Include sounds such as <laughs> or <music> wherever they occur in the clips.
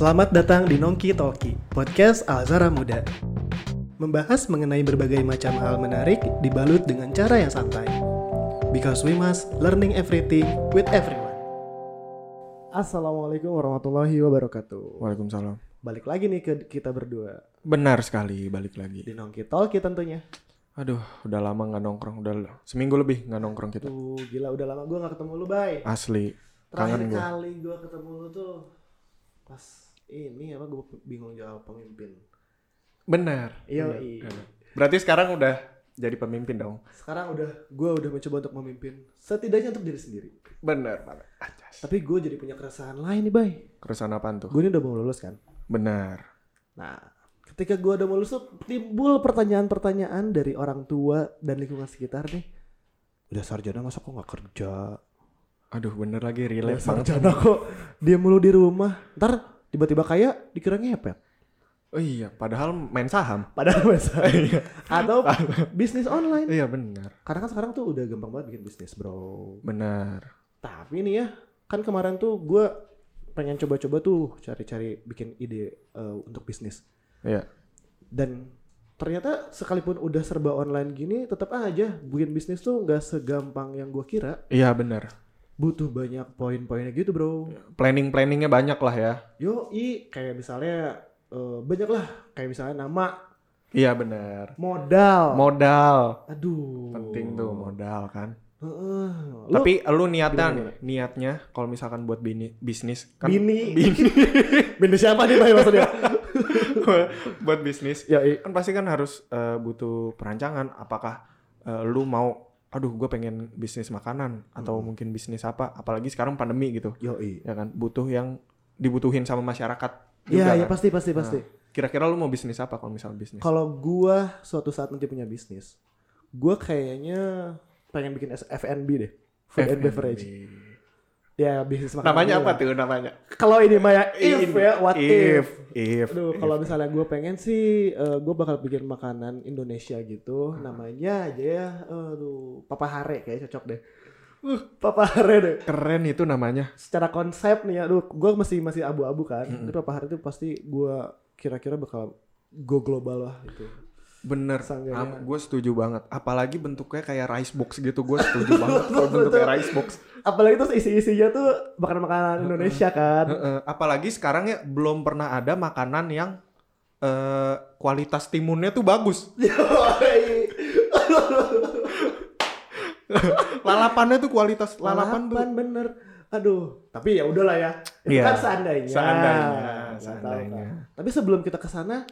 Selamat datang di Nongki Talki, podcast Alzara Muda. Membahas mengenai berbagai macam hal menarik dibalut dengan cara yang santai. Because we must learning everything with everyone. Assalamualaikum warahmatullahi wabarakatuh. Waalaikumsalam. Balik lagi nih ke kita berdua Benar sekali, balik lagi. di Nongki Talki tentunya. Aduh, udah lama nggak nongkrong, udah seminggu lebih nggak nongkrong kita. Tuh gila udah lama gue gak ketemu lu bay. Asli, Terakhir kangen kali gue ketemu lu tuh pas ini apa gue bingung jawab pemimpin. Benar. Iya, Benar. Berarti sekarang udah jadi pemimpin dong. Sekarang udah gue udah mencoba untuk memimpin setidaknya untuk diri sendiri. Benar banget. Ajas. Tapi gue jadi punya keresahan lain nih bay. Keresahan apaan tuh? Gue ini udah mau lulus kan. Benar. Nah ketika gue udah mau lulus tuh timbul pertanyaan-pertanyaan dari orang tua dan lingkungan sekitar nih. Udah sarjana masa kok gak kerja? Aduh, bener lagi relate sarjana kok dia mulu di rumah. Ntar tiba-tiba kaya dikira ngepet. Oh iya, padahal main saham. Padahal masa <laughs> <laughs> atau bisnis online. Iya benar, Karena kan sekarang tuh udah gampang banget bikin bisnis bro. benar. Tapi nih ya, kan kemarin tuh gue pengen coba-coba tuh cari-cari bikin ide eh, untuk bisnis. Iya. Dan ternyata sekalipun udah serba online gini, tetap aja bikin bisnis tuh nggak segampang yang gue kira. Iya benar. Butuh banyak poin-poinnya gitu bro. Planning planningnya banyak lah ya. Yo i kayak misalnya eh, banyak lah, kayak misalnya nama, Iya benar. modal. Modal. Aduh. Penting tuh modal kan. Heeh. Lu Tapi lu niatnya gimana, niatnya kalau misalkan buat bini, bisnis kan bini, bini <laughs> bini siapa nih Bay maksudnya? <laughs> buat bisnis ya kan pasti kan harus eh, butuh perancangan apakah eh, lu mau aduh gue pengen bisnis makanan atau mungkin bisnis apa apalagi sekarang pandemi gitu yo i. ya kan butuh yang dibutuhin sama masyarakat Iya, juga iya kan? pasti pasti pasti. kira-kira lu mau bisnis apa kalau misal bisnis Kalau gua suatu saat nanti punya bisnis, gua kayaknya pengen bikin F&B deh. Food and F&B. beverage. Ya bisnis makanan. namanya apa tuh namanya Kalau ini mah ya if In- ya, what if. if if Aduh, kalau misalnya gue pengen sih, eh, gue bakal bikin makanan Indonesia gitu. Hmm. Namanya aja ya, aduh, Papa Hare kayak cocok deh. Uh, Papa Hare deh. keren itu namanya Secara konsep nih, aduh, gue masih masih abu-abu kan. Hmm. Tapi Papa Hare itu pasti gue kira-kira bakal go global lah gitu. Bener gue setuju banget apalagi bentuknya kayak rice box gitu gue setuju banget <laughs> kalau bentuknya rice box Apalagi tuh isi-isinya tuh makanan-makanan Indonesia kan. Heeh, apalagi sekarang ya belum pernah ada makanan yang eh, kualitas timunnya tuh bagus. <laughs> <laughs> Lalapannya tuh kualitas lalapan, tuh. Lalapan bener. Aduh, tapi ya udahlah ya. Itu Iya. kan seandainya. Seandainya, seandainya. Tapi sebelum kita ke sana,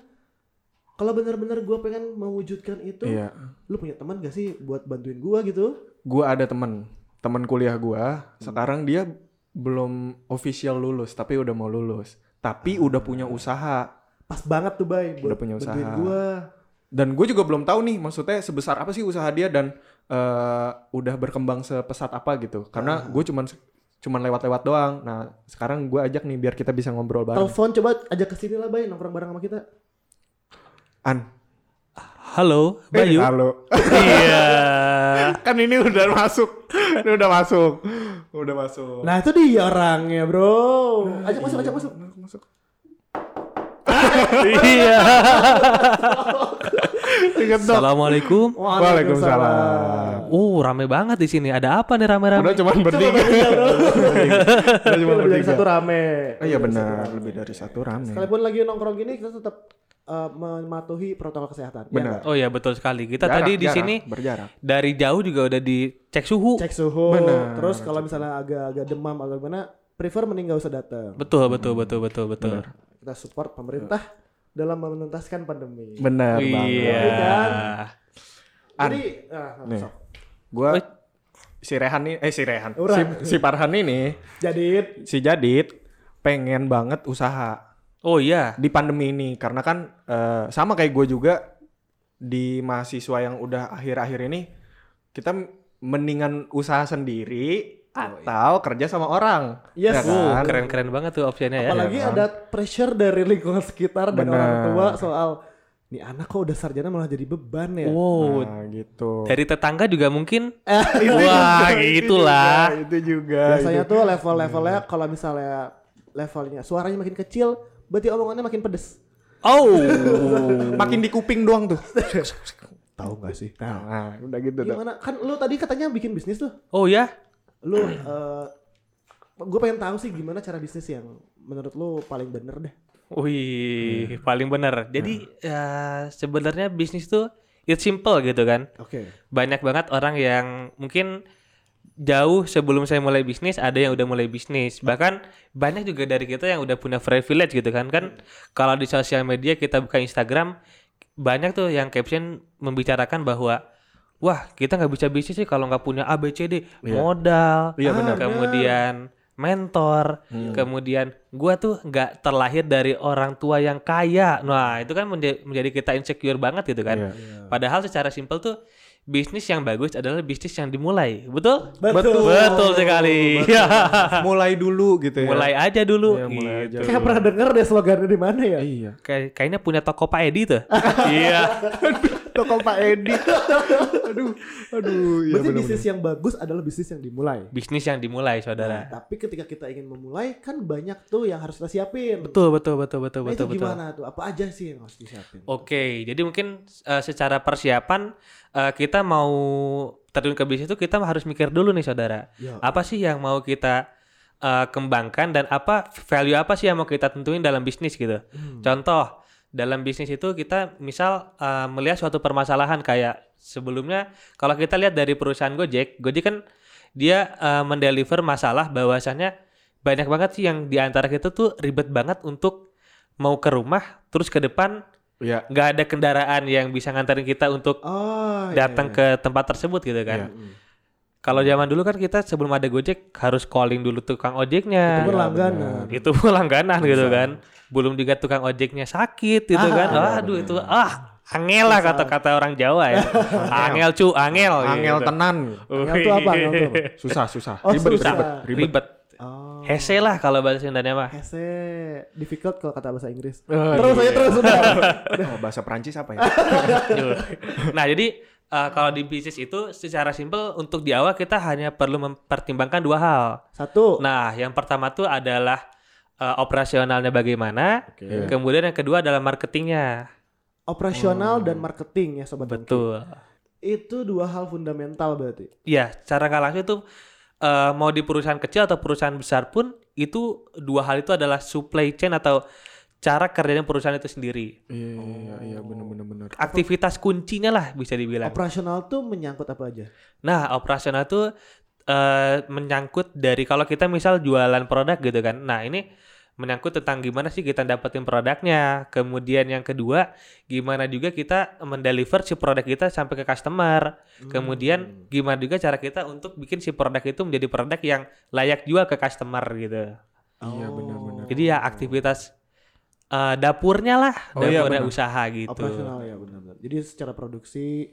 kalau bener-bener gue pengen mewujudkan itu, Iya. lu punya teman gak sih buat bantuin gue gitu? Gua ada temen, temen kuliah gua. Sekarang dia belum official lulus, tapi udah mau lulus. Tapi udah punya usaha. Pas banget tuh, Bay, buat Udah punya usaha. gue. Dan gue juga belum tahu nih, maksudnya sebesar apa sih usaha dia dan eh, udah berkembang sepesat apa gitu. Karena gue cuman cuman lewat-lewat doang. Nah sekarang gue ajak nih biar kita bisa ngobrol bareng. Telepon coba ajak ke sini lah, Bay, nongkrong bareng sama kita. An. Halo, Bayu. Eh, halo. <laughs> iya. <laughs> kan ini udah masuk. ini udah masuk. Udah masuk. Nah, itu dia orangnya, Bro. Ajak masuk, ajak masuk. masuk. <laughs> iya. Assalamualaikum. Waalaikumsalam. Uh, rame banget di sini. Ada apa nih rame-rame? Udah cuman bertiga. Udah cuma Lebih dari bertiga. satu rame. Oh iya benar, lebih dari satu rame. Sekalipun lagi nongkrong gini, kita tetap uh, mematuhi protokol kesehatan. Ya Benar. nggak? Oh iya betul sekali. Kita Jarak, tadi di jarak, sini berjarak. dari jauh juga udah dicek suhu. cek suhu. Benar. Terus kalau misalnya agak-agak demam atau gimana, prefer mending gak usah datang. Betul, betul, betul, betul, betul. Kita support pemerintah dalam menuntaskan pandemi. Benar Iya. banget. An. Jadi, ah, Nih. sok. Gua si Rehan nih, eh si Rehan, si, si Parhan ini, jadi si Jadit pengen banget usaha Oh iya. di pandemi ini karena kan eh, sama kayak gue juga di mahasiswa yang udah akhir-akhir ini kita mendingan usaha sendiri atau kerja sama orang. Yes. ya Uh, kan? keren-keren banget tuh opsinya ya. apalagi kan? ada pressure dari lingkungan sekitar dan Benar. orang tua soal nih anak kok udah sarjana malah jadi beban ya. Wow. Nah, gitu. Dari tetangga juga mungkin. <laughs> Eh, Wah, Itu gitulah. juga, Itu juga. Biasanya itu. tuh level-levelnya kalau misalnya levelnya suaranya makin kecil, berarti omongannya makin pedes. Oh. <laughs> Makin di kuping doang tuh. Tahu nggak sih? Nah, udah gitu tuh. Gimana? Kan lu tadi katanya bikin bisnis tuh. Oh ya? Lu eh gue pengen tahu sih gimana cara bisnis yang menurut lu paling bener deh. Wih, paling bener. Jadi ya sebenarnya bisnis tuh it's simple gitu kan. Oke. Banyak banget orang yang mungkin jauh sebelum saya mulai bisnis ada yang udah mulai bisnis. Bahkan banyak juga dari kita yang udah punya privilege gitu kan. Kan kalau di sosial media kita buka Instagram banyak tuh yang caption membicarakan bahwa wah kita nggak bisa bisnis sih kalau nggak punya A B C D modal, Iya, benar. kemudian mentor, kemudian gua tuh nggak terlahir dari orang tua yang kaya. Nah itu kan menja- menjadi kita insecure banget gitu kan. Iya. Padahal secara simpel tuh bisnis yang bagus adalah bisnis yang dimulai, betul? Betul. Betul sekali. mulai dulu gitu ya. mulai aja dulu. Iya, mulai aja. gitu. Kayak pernah denger deh slogannya di mana ya? Iya. Kayak kayaknya punya toko Pak Edi tuh. <laughs> iya. <laughs> Toko Pak Edi. aduh, aduh, iya Berarti bener-bener. bisnis yang bagus adalah bisnis yang dimulai. Bisnis yang dimulai, Nah, saudara. tapi ketika kita ingin memulai kan banyak tuh yang harus kita siapin. Betul, betul, betul, betul, Nah, betul, itu betul. gimana tuh? Apa aja sih yang harus disiapin? Oke, jadi mungkin eh, secara persiapan eh, kita mau terjun ke bisnis itu kita harus mikir dulu nih saudara. Ya. Apa sih yang mau kita eh, kembangkan dan apa value apa sih yang mau kita tentuin dalam bisnis gitu. Contoh dalam bisnis itu kita misal eh, melihat suatu permasalahan kayak sebelumnya kalau kita lihat dari perusahaan Gojek, Gojek kan dia eh, mendeliver masalah bahwasannya banyak banget sih yang di antara kita tuh ribet banget untuk mau ke rumah terus ke depan Iya. nggak ada kendaraan yang bisa nganterin kita untuk Oh, iya, datang iya. ke tempat tersebut gitu kan. Iya. Kalau zaman dulu kan kita sebelum ada Gojek harus calling dulu tukang ojeknya. Itu berlangganan. Itu langganan gitu kan. Belum juga tukang ojeknya sakit gitu Ah, kan. iya, Aduh itu ah angel lah kata-kata orang Jawa ya. <laughs> angel cu, angel Angel gitu. tenan. Angel tuh apa? Angel tuh apa? Susah, susah. Oh, ribet, susah. ribet, ribet. Ribet. Oh. Hese lah kalau bahasa Sundanya mah. Hese difficult kalau kata bahasa Inggris. Oh, terus iya. aja terus <laughs> udah. Oh, bahasa Prancis apa ya? nah jadi eh, kalau di bisnis itu secara simpel untuk di awal kita hanya perlu mempertimbangkan dua hal. Satu. Nah, yang pertama tuh adalah eh, operasionalnya bagaimana, Oke. kemudian yang kedua adalah marketingnya. Operasional dan marketing ya sobat. Betul. Itu dua hal fundamental berarti. Iya, cara nggak langsung itu eh, mau di perusahaan kecil atau perusahaan besar pun itu dua hal itu adalah supply chain atau cara kerjanya perusahaan itu sendiri. Iya, iya, iya, bener, bener, bener. Aktivitas kuncinya lah bisa dibilang. Operasional tuh menyangkut apa aja? Nah, operasional itu eh, menyangkut dari kalau kita misal jualan produk gitu kan. Nah, ini menyangkut tentang gimana sih kita dapetin produknya. Kemudian yang kedua, gimana juga kita mendeliver si produk kita sampai ke customer. Kemudian gimana juga cara kita untuk bikin si produk itu menjadi produk yang layak jual ke customer gitu. Iya, bener-bener. Jadi ya aktivitas eh, dapurnya lah, Oh iya, dapurnya benar. usaha gitu. Operasional ya benar-benar. Jadi secara produksi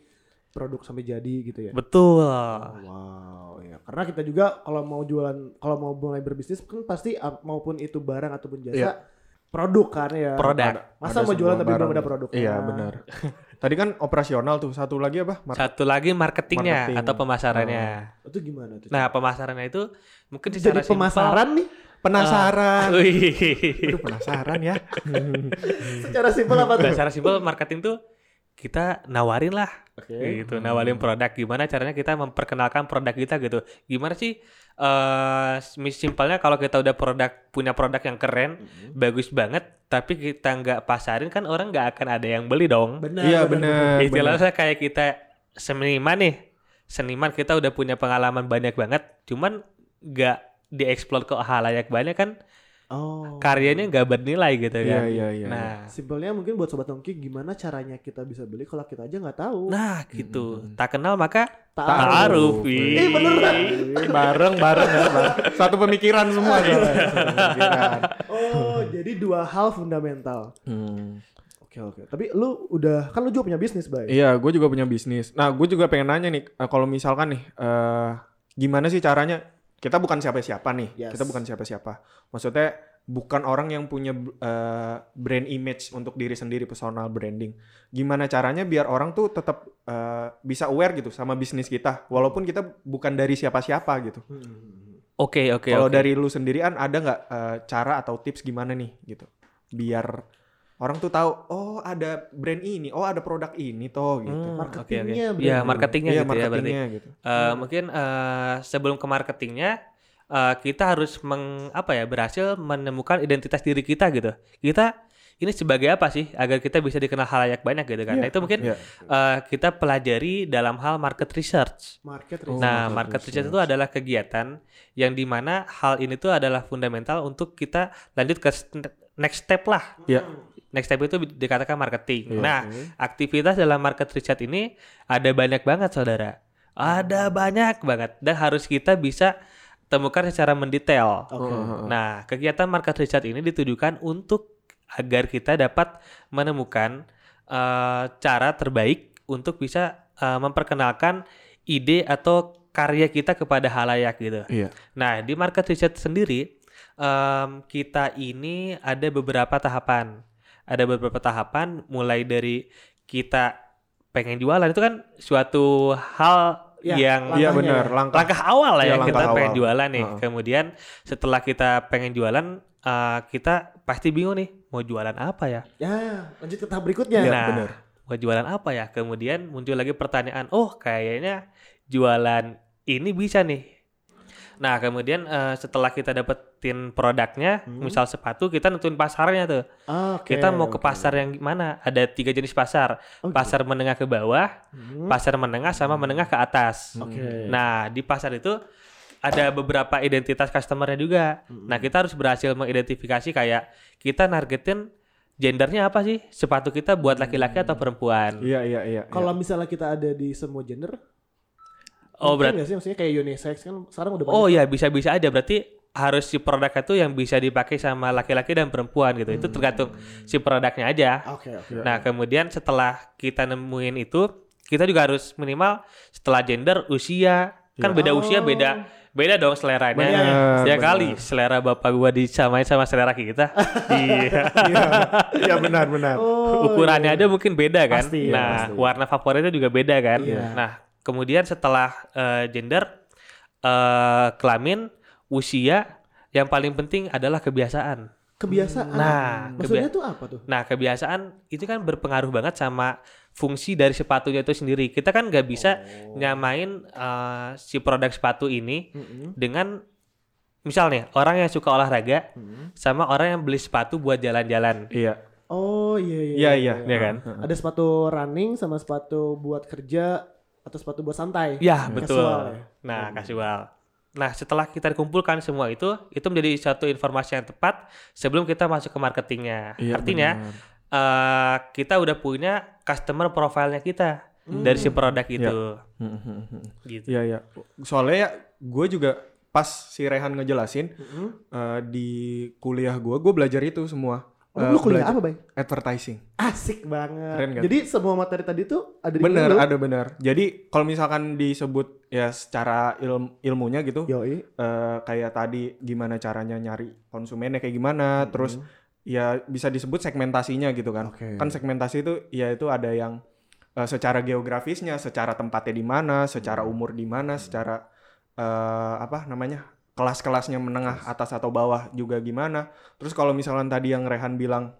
produk sampai jadi gitu ya. Betul. Wow, ya. Karena kita juga kalau mau jualan, kalau mau mulai berbisnis kan pasti ah, maupun itu barang ataupun jasa Iya. produk kan ya. Produk. Masa Ada mau jualan tapi belum ada produknya. Iya, benar. <laughs> Tadi kan operasional tuh, satu lagi apa? Mar- Satu lagi marketingnya Marketing. atau pemasarannya. Itu gimana tuh? Nah, pemasarannya itu mungkin Jadi secara pemasaran nih, Penasaran. simpel- Wih. Aduh, penasaran ya. <laughs> secara simpel apa tuh? secara simpel marketing tuh kita nawarin lah Oke. gitu, nawarin produk gimana caranya kita memperkenalkan produk kita gitu. Gimana sih eh mis- simpelnya kalau kita udah produk punya produk yang keren, bagus banget, tapi kita nggak pasarin kan orang nggak akan ada yang beli dong. Benar. Iya, bener. Istilahnya kayak kita seniman nih, seniman kita udah punya pengalaman banyak banget, cuman nggak dieksplor ke halayak banyak kan Oh. karyanya nggak bernilai gitu Iya, kan. iya, iya. Nah, Simpelnya mungkin buat sobat nongki gimana caranya kita bisa beli kalau kita aja nggak tahu. nah gitu. Tak kenal maka Ta'aruf. ta'aruf. Eh, beneran. Bareng, bareng ya, Bang. Satu pemikiran semua soalnya. Satu pemikiran. Oh, jadi dua hal fundamental. Hmm. Oke oke. Tapi lu udah kan lu juga punya bisnis, Bay. Iya, gue juga punya bisnis. Nah, gue juga pengen nanya nih, eh, kalau misalkan nih, eh gimana sih caranya? Kita bukan siapa-siapa nih, Yes. kita bukan siapa-siapa. Maksudnya bukan orang yang punya eh, brand image untuk diri sendiri, personal branding. Gimana caranya biar orang tuh tetap eh, bisa aware gitu sama bisnis kita, walaupun kita bukan dari siapa-siapa gitu. Hmm. Oke, oke, kalau dari lu sendirian ada nggak eh, cara atau tips gimana nih gitu? biar orang tuh tahu oh ada brand ini oh ada produk ini toh gitu Hmm, Marketingnya oke. berarti. Ya, marketingnya Iya, gitu ya berarti. marketingnya gitu Eh, Mungkin eh, sebelum ke marketingnya, eh, kita harus meng, apa ya berhasil menemukan identitas diri kita gitu. Kita ini sebagai apa sih agar kita bisa dikenal halayak banyak gitu kan? Nah itu mungkin Iya. eh, kita pelajari dalam hal market research. Market Oh, research. nah, market market research itu adalah kegiatan yang di mana hal ini tuh adalah fundamental untuk kita lanjut ke next step lah. Iya. Next step itu dikatakan marketing. Iya. Nah, aktivitas dalam market research ini ada banyak banget, saudara. Ada banyak banget dan harus kita bisa temukan secara mendetail. Oke. Nah, kegiatan market research ini ditujukan untuk agar kita dapat menemukan eh, cara terbaik untuk bisa eh, memperkenalkan ide atau karya kita kepada halayak gitu. iya Nah, di market research sendiri em, kita ini ada beberapa tahapan. Ada beberapa tahapan mulai dari kita pengen jualan itu kan suatu hal Ya, yang iya Langkahnya benar ya. langkah langkah awal lah Iya, ya langkah kita pengen awal. jualan nih. Heeh. Kemudian setelah kita pengen jualan eh, kita pasti bingung nih mau jualan apa ya. Ya, lanjut ke tahap berikutnya. Iya, nah, benar. mau jualan apa ya? Kemudian muncul lagi pertanyaan, oh kayaknya jualan ini bisa nih. Nah, kemudian eh, setelah kita dapetin produknya, misal sepatu, kita nentuin pasarnya tuh. Oke, kita mau ke oke. pasar yang gimana? Ada tiga jenis pasar. Oh, gitu. pasar menengah ke bawah, Hmm. pasar menengah sama menengah ke atas. Oke. Nah, di pasar itu ada beberapa identitas customernya juga. Nah, kita harus berhasil mengidentifikasi kayak kita nargetin gendernya apa sih? Sepatu kita buat laki-laki atau perempuan? iya iya iya Kalau misalnya kita ada di semua gender, Oh, mungkin berarti sih maksudnya kayak unisex kan sekarang udah Oh banyak. ya, bisa-bisa aja. Berarti harus si produknya tuh yang bisa dipakai sama laki-laki dan perempuan gitu. Itu tergantung si produknya aja. Oke, oke. Nah, kemudian setelah kita nemuin itu, kita juga harus minimal setelah gender, usia, kan beda usia beda beda dong seleranya. Ya kali selera bapak gua disamain sama selera kita. iya. <laughs> iya iya benar benar Oh, Ukurannya iya. aja mungkin beda kan. Pasti, ya, nah, pasti. warna favoritnya juga beda kan. Iya. Nah, kemudian setelah eh, gender, eh, kelamin, usia, yang paling penting adalah kebiasaan. kebiasaan. Nah, maksudnya tuh apa tuh? Nah, kebiasaan itu kan berpengaruh banget sama fungsi dari sepatunya itu sendiri. Kita kan nggak bisa Oh. nyamain eh, si produk sepatu ini Mm-mm. dengan misal nih orang yang suka olahraga Mm. sama orang yang beli sepatu buat jalan-jalan. iya Oh iya iya. iya iya Iya kan? Ada sepatu running sama sepatu buat kerja atau sepatu buat santai. Ya, betul. Casual ya? Nah, casual. Nah, setelah kita kumpulkan semua itu, itu menjadi satu informasi yang tepat sebelum kita masuk ke marketingnya. Iya, Artinya, benar. eh, kita udah punya customer profile-nya kita dari si produk itu. Hmm, hmm, hmm. Gitu. Iya iya. Soalnya ya gue juga pas si Rehan ngejelasin Mm-mm. eh, di kuliah gue, gue belajar itu semua. Oh, Eh, lu kuliah belajar apa, Bay? Advertising. Asik banget. Keren kan? Jadi semua materi tadi tuh ada di Bener, lu? ada bener. Jadi kalau misalkan disebut ya secara ilm- ilmunya gitu, Yoi. eh, kayak tadi gimana caranya nyari konsumennya kayak gimana, terus ya bisa disebut segmentasinya gitu kan. Oke. Kan segmentasi itu ya itu ada yang eh, secara geografisnya, secara tempatnya di mana, secara umur di mana, secara eh, apa namanya kelas-kelasnya menengah atas atau bawah juga gimana. Terus kalau misalkan tadi yang Rehan bilang,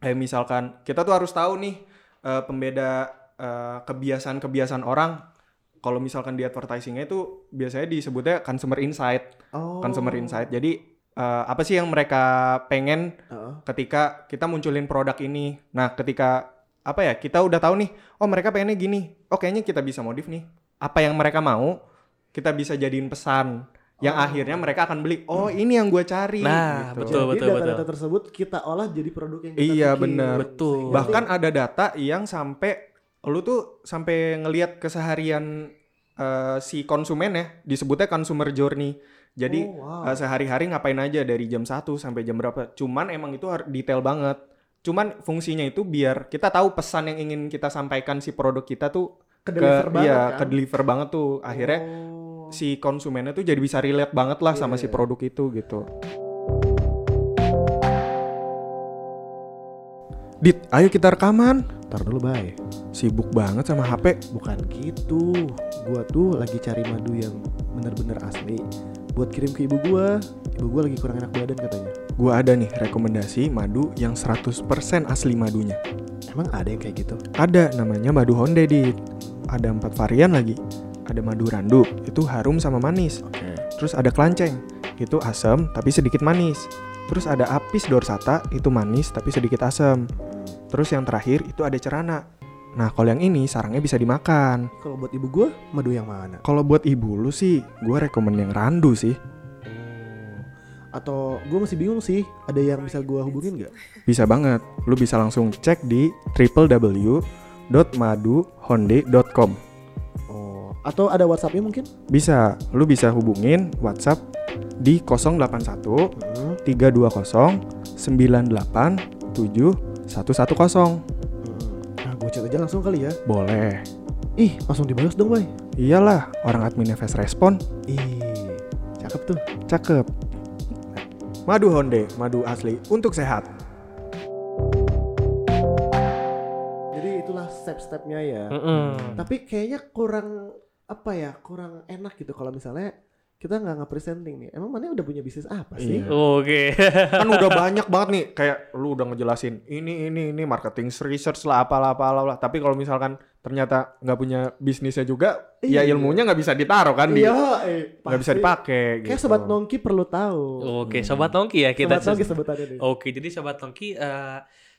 eh misalkan kita tuh harus tahu nih eh, pembeda eh, kebiasaan-kebiasaan orang. Kalau misalkan di advertisingnya itu biasanya disebutnya consumer insight, Oh. consumer insight. Jadi eh, apa sih yang mereka pengen Heeh. ketika kita munculin produk ini. Nah, ketika apa ya, kita udah tahu nih, oh mereka pengennya gini. Oh, kayaknya kita bisa modif nih. Apa yang mereka mau, kita bisa jadiin pesan. Yang akhirnya mereka akan beli, oh ini yang gue cari. Nah, gitu. betul. Jadi data-data tersebut kita olah jadi produk yang kita Iya, bikin. benar. Betul. Bahkan ada data yang sampai lu tuh sampai ngelihat keseharian eh, si konsumen ya, disebutnya consumer journey. Jadi Oh, wow. eh, sehari-hari ngapain aja dari jam 1 sampai jam berapa. Cuman emang itu detail banget. Cuman fungsinya itu biar kita tahu pesan yang ingin kita sampaikan si produk kita tuh Ke-deliver banget iya, kan? ke deliver banget tuh. Akhirnya Oh. Si konsumennya tuh jadi bisa relate banget lah sama Iya, si iya. produk itu gitu. Dit, ayo kita rekaman. Ntar dulu, Bay. Sibuk banget sama HP. Bukan gitu. Gua tuh lagi cari madu yang bener-bener asli. buat kirim ke ibu gua. Ibu gua lagi kurang enak badan katanya. Gua ada nih rekomendasi madu yang 100% asli madunya. Emang ada yang kayak gitu? Ada namanya madu honde dit. Ada empat varian lagi. Ada madu randu, itu harum sama manis. Oke. Terus ada kelanceng, itu asam tapi sedikit manis. Terus ada apis dorsata, itu manis tapi sedikit asam. Terus yang terakhir itu ada cerana. Nah kalau yang ini sarangnya bisa dimakan. Kalau buat ibu gua, madu yang mana? Kalau buat ibu lu sih, gue rekomen yang randu sih. Atau gua masih bingung sih, ada yang bisa gua hubungin nggak? Bisa banget. Lu bisa langsung cek di www.maduhonde.com. Atau ada WhatsAppnya mungkin? Bisa, lu bisa hubungin WhatsApp di 081 Hmm. 320 98 7 110. Hmm. Nah, gua chat aja langsung kali ya. Boleh. Ih, langsung dibalas dong, Boy. Iyalah, orang adminnya fast respon. Ih, cakep tuh. Cakep. Madu Honde, madu asli untuk sehat. Jadi itulah step-stepnya ya. Mm-mm. Tapi kayaknya kurang apa ya? Kurang enak gitu kalau misalnya kita nggak nge-presenting nih. Emang mana udah punya bisnis apa sih? Iya. Oke. kan udah banyak banget nih kayak lu udah ngejelasin ini ini ini marketing research lah apalah apalah lah. Tapi kalau misalkan ternyata nggak punya bisnisnya juga, Iya. ya ilmunya nggak bisa ditaruh kan di Iya, eh, nggak bisa pasti. dipakai. Kayak gitu. sobat nongki perlu tahu. Oke, sobat nongki ya kita. sobat nongki sebutannya deh. Oke, jadi sobat nongki eh,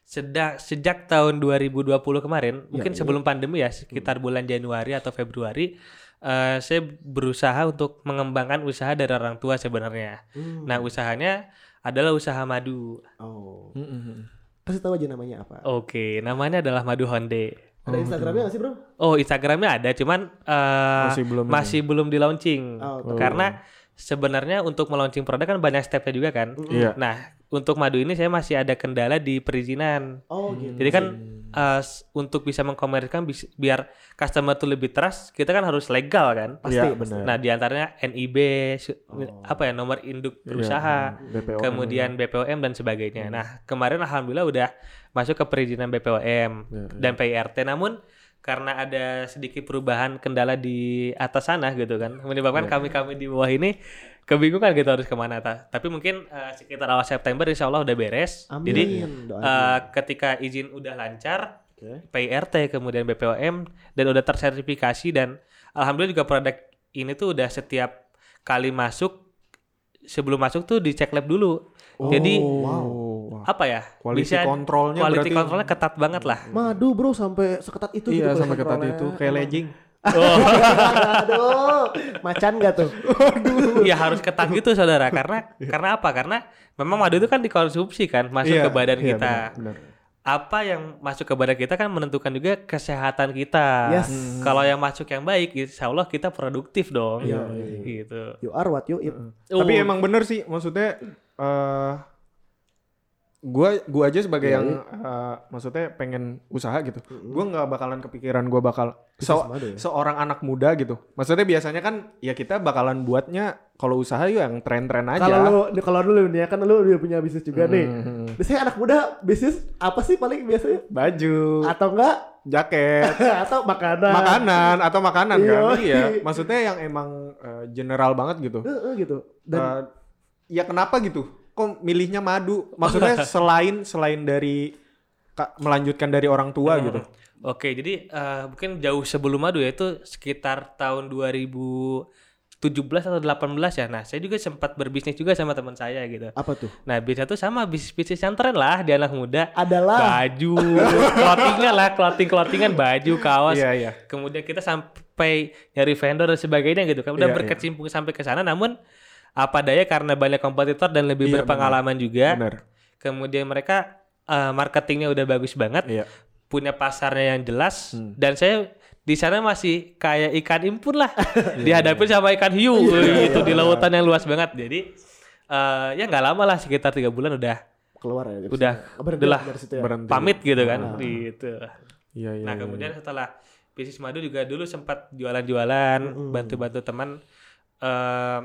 sejak sejak tahun 2020 kemarin, mungkin iya. sebelum pandemi ya, sekitar bulan Januari atau Februari, eh, saya berusaha untuk mengembangkan usaha dari orang tua sebenarnya. Hmm. Nah, usahanya adalah usaha madu. Oh. Mm-mm. Kasih tahu aja namanya apa. Oke, namanya adalah Madu Honde. Ada Instagramnya nggak sih, Bro? Oh, Instagramnya ada, cuman eh, Masih belum ini. masih belum di launching. Oh, tahu. Karena sebenarnya untuk melaunching produk kan banyak stepnya juga kan. Iya. Nah, untuk madu ini saya masih ada kendala di perizinan. Oh, gitu. Jadi kan s- untuk bisa mengkomersikan bis- biar customer tuh lebih trust, kita kan harus legal kan. Pasti, Iya, pasti. benar. Nah, di antaranya NIB, Oh. apa ya nomor induk Iya, berusaha, BPOM. kemudian BPOM dan sebagainya. Nah, kemarin alhamdulillah udah masuk ke perizinan BPOM Iya, dan PIRT. Namun karena ada sedikit perubahan kendala di atas sana gitu kan, menyebabkan kami-kami di bawah ini kebingungan gitu harus ke mana. Ta- Tapi mungkin eh, sekitar awal September insya Allah udah beres. Amin. Jadi Doain. eh, ketika izin udah lancar, Oke. PIRT kemudian BPOM dan udah tersertifikasi dan alhamdulillah juga produk ini tuh udah setiap kali masuk sebelum masuk tuh dicek lab dulu. Jadi wow. Apa ya? Quality bisa controlnya quality berarti- controlnya ketat banget lah. Madu, Bro, sampai seketat itu Iya gitu sampai ketat kontrolnya. itu kayak legging. Aduh, macan gak tuh? ya harus ketat gitu saudara karena karena apa? Karena memang madu itu kan dikonsumsi kan masuk Iya, ke badan iya, kita. benar, benar. Apa yang masuk ke badan kita kan menentukan juga kesehatan kita. Yes. Kalau yang masuk yang baik, insya Allah kita produktif dong. Iya, Gitu. You are what you eat. Tapi Oh. emang bener sih, maksudnya eh gua gua aja sebagai Iya, yang eh, maksudnya pengen usaha gitu. Gua nggak bakalan kepikiran gua bakal so- ya? seorang anak muda gitu. Maksudnya biasanya kan ya kita bakalan buatnya kalau usaha ya yang tren-tren aja. Kalau lu kalau dulu nih ya kan lu udah punya bisnis juga nih. Hmm, Biasanya anak muda bisnis apa sih paling biasanya? baju, Atau enggak? jaket, <laughs> Atau makanan. makanan atau makanan kan. Iya. Iya, maksudnya yang emang eh, general banget gitu. Heeh, gitu. Dan Eh, ya kenapa gitu? Kok milihnya madu? Maksudnya <laughs> selain selain dari ka- melanjutkan dari orang tua gitu. Oke, jadi eh, mungkin jauh sebelum madu ya itu sekitar tahun 2017 atau 18 ya. Nah, saya juga sempat berbisnis juga sama teman saya gitu. apa tuh? Nah, bisnis itu sama bisnis bisnis yang tren lah di anak muda. Adalah Baju, <laughs> clothingan lah, clothing clothingan, baju, kaos. Iya, iya. Kemudian kita sampai nyari vendor dan sebagainya gitu kan. Udah Iya, berkecimpung sampai ke sana namun apa daya karena banyak kompetitor dan lebih Iya, berpengalaman juga. Benar. Kemudian mereka eh, marketingnya udah bagus banget Iya. punya pasarnya yang jelas Hmm. dan saya di sana masih kayak ikan impun lah <laughs> Iya, dihadapin sama ikan hiu itu di lautan yang luas banget jadi eh, ya nggak lama lah sekitar tiga bulan udah keluar ya. udah situ. Berhenti udah dari situ ya. Berhenti. pamit gitu kan Ah. gitu Iya, iya. nah iya, kemudian iya. setelah bisnis madu juga dulu sempat jualan-jualan Mm-mm. bantu-bantu teman Eh,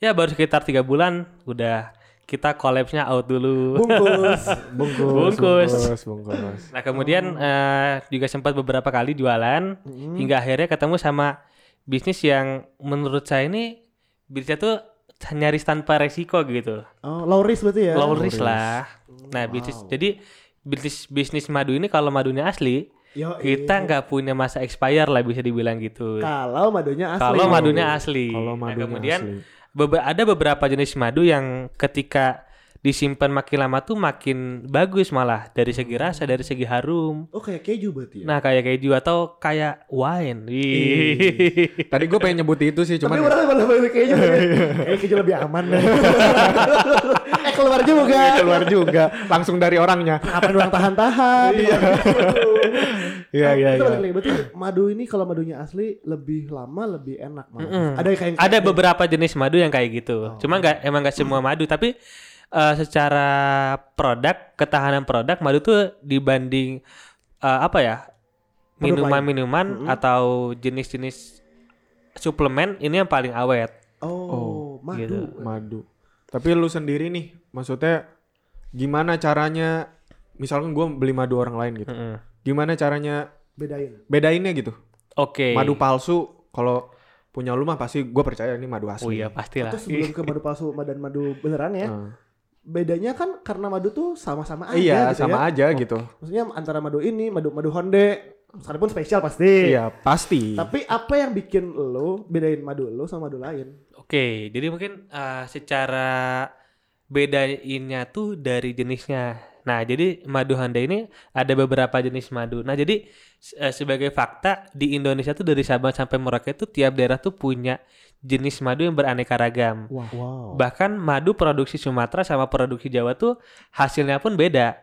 ya baru sekitar tiga bulan udah kita collapse-nya out dulu Bungkus. <laughs> bungkus, Bungkus. bungkus, bungkus. Nah kemudian eh, juga sempat beberapa kali jualan Mm-mm. hingga akhirnya ketemu sama bisnis yang menurut saya ini bisnisnya tuh nyaris tanpa resiko gitu. Oh, low risk berarti ya? Low risk lah. Nah, bisnis jadi bisnis bisnis madu ini kalau madunya asli, Yo, kita nggak punya masa expire lah bisa dibilang gitu. Kalau madunya asli. Kalau madunya asli. Kalau Nah, madunya kemudian asli. Ada beberapa jenis madu yang ketika disimpan makin lama tuh makin bagus malah dari segi rasa, dari segi harum. Oh, kayak keju berarti ya? Nah, kayak keju atau kayak wine. Wih. Tadi gue pengen nyebut itu sih, Tapi cuman orang malah pilih keju. <laughs> Kayak keju lebih aman. <laughs> eh, keluar juga. Iya, keluar juga langsung dari orangnya. Ngapain orang tahan-tahan? Iya. Iya iya Itu iya. lagi. Berarti madu ini kalau madunya asli lebih lama lebih enak malah. Mm-mm. Ada kayak ada beberapa jenis madu yang kayak gitu. Oh. Cuma nggak emang nggak semua madu, tapi eh, secara produk ketahanan produk madu tuh dibanding eh, apa ya minuman-minuman atau jenis-jenis suplemen ini yang paling awet. Oh, madu. gitu. Madu. Tapi lu sendiri nih, maksudnya gimana caranya? Misalkan gue beli madu orang lain gitu. Mm-mm. Gimana caranya Bedain. bedainnya gitu? Oke. Madu palsu kalau punya lu mah pasti gue percaya ini madu asli. Oh iya pastilah. Terus sebelum ke madu palsu dan madu beneran ya, Heeh. Bedanya kan karena madu tuh sama-sama aja iya, gitu sama ya. aja gitu. Maksudnya antara madu ini, madu madu Honde, sekalipun spesial pasti. Iya, pasti. Tapi apa yang bikin lo bedain madu lo sama madu lain? Oke, jadi mungkin eh, secara bedainnya tuh dari jenisnya. Nah, jadi madu Honda ini ada beberapa jenis madu. Nah, jadi eh, sebagai fakta di Indonesia tuh dari Sabang sampai Merauke itu tiap daerah tuh punya jenis madu yang beraneka ragam. Wow. Bahkan madu produksi Sumatera sama produksi Jawa tuh hasilnya pun beda.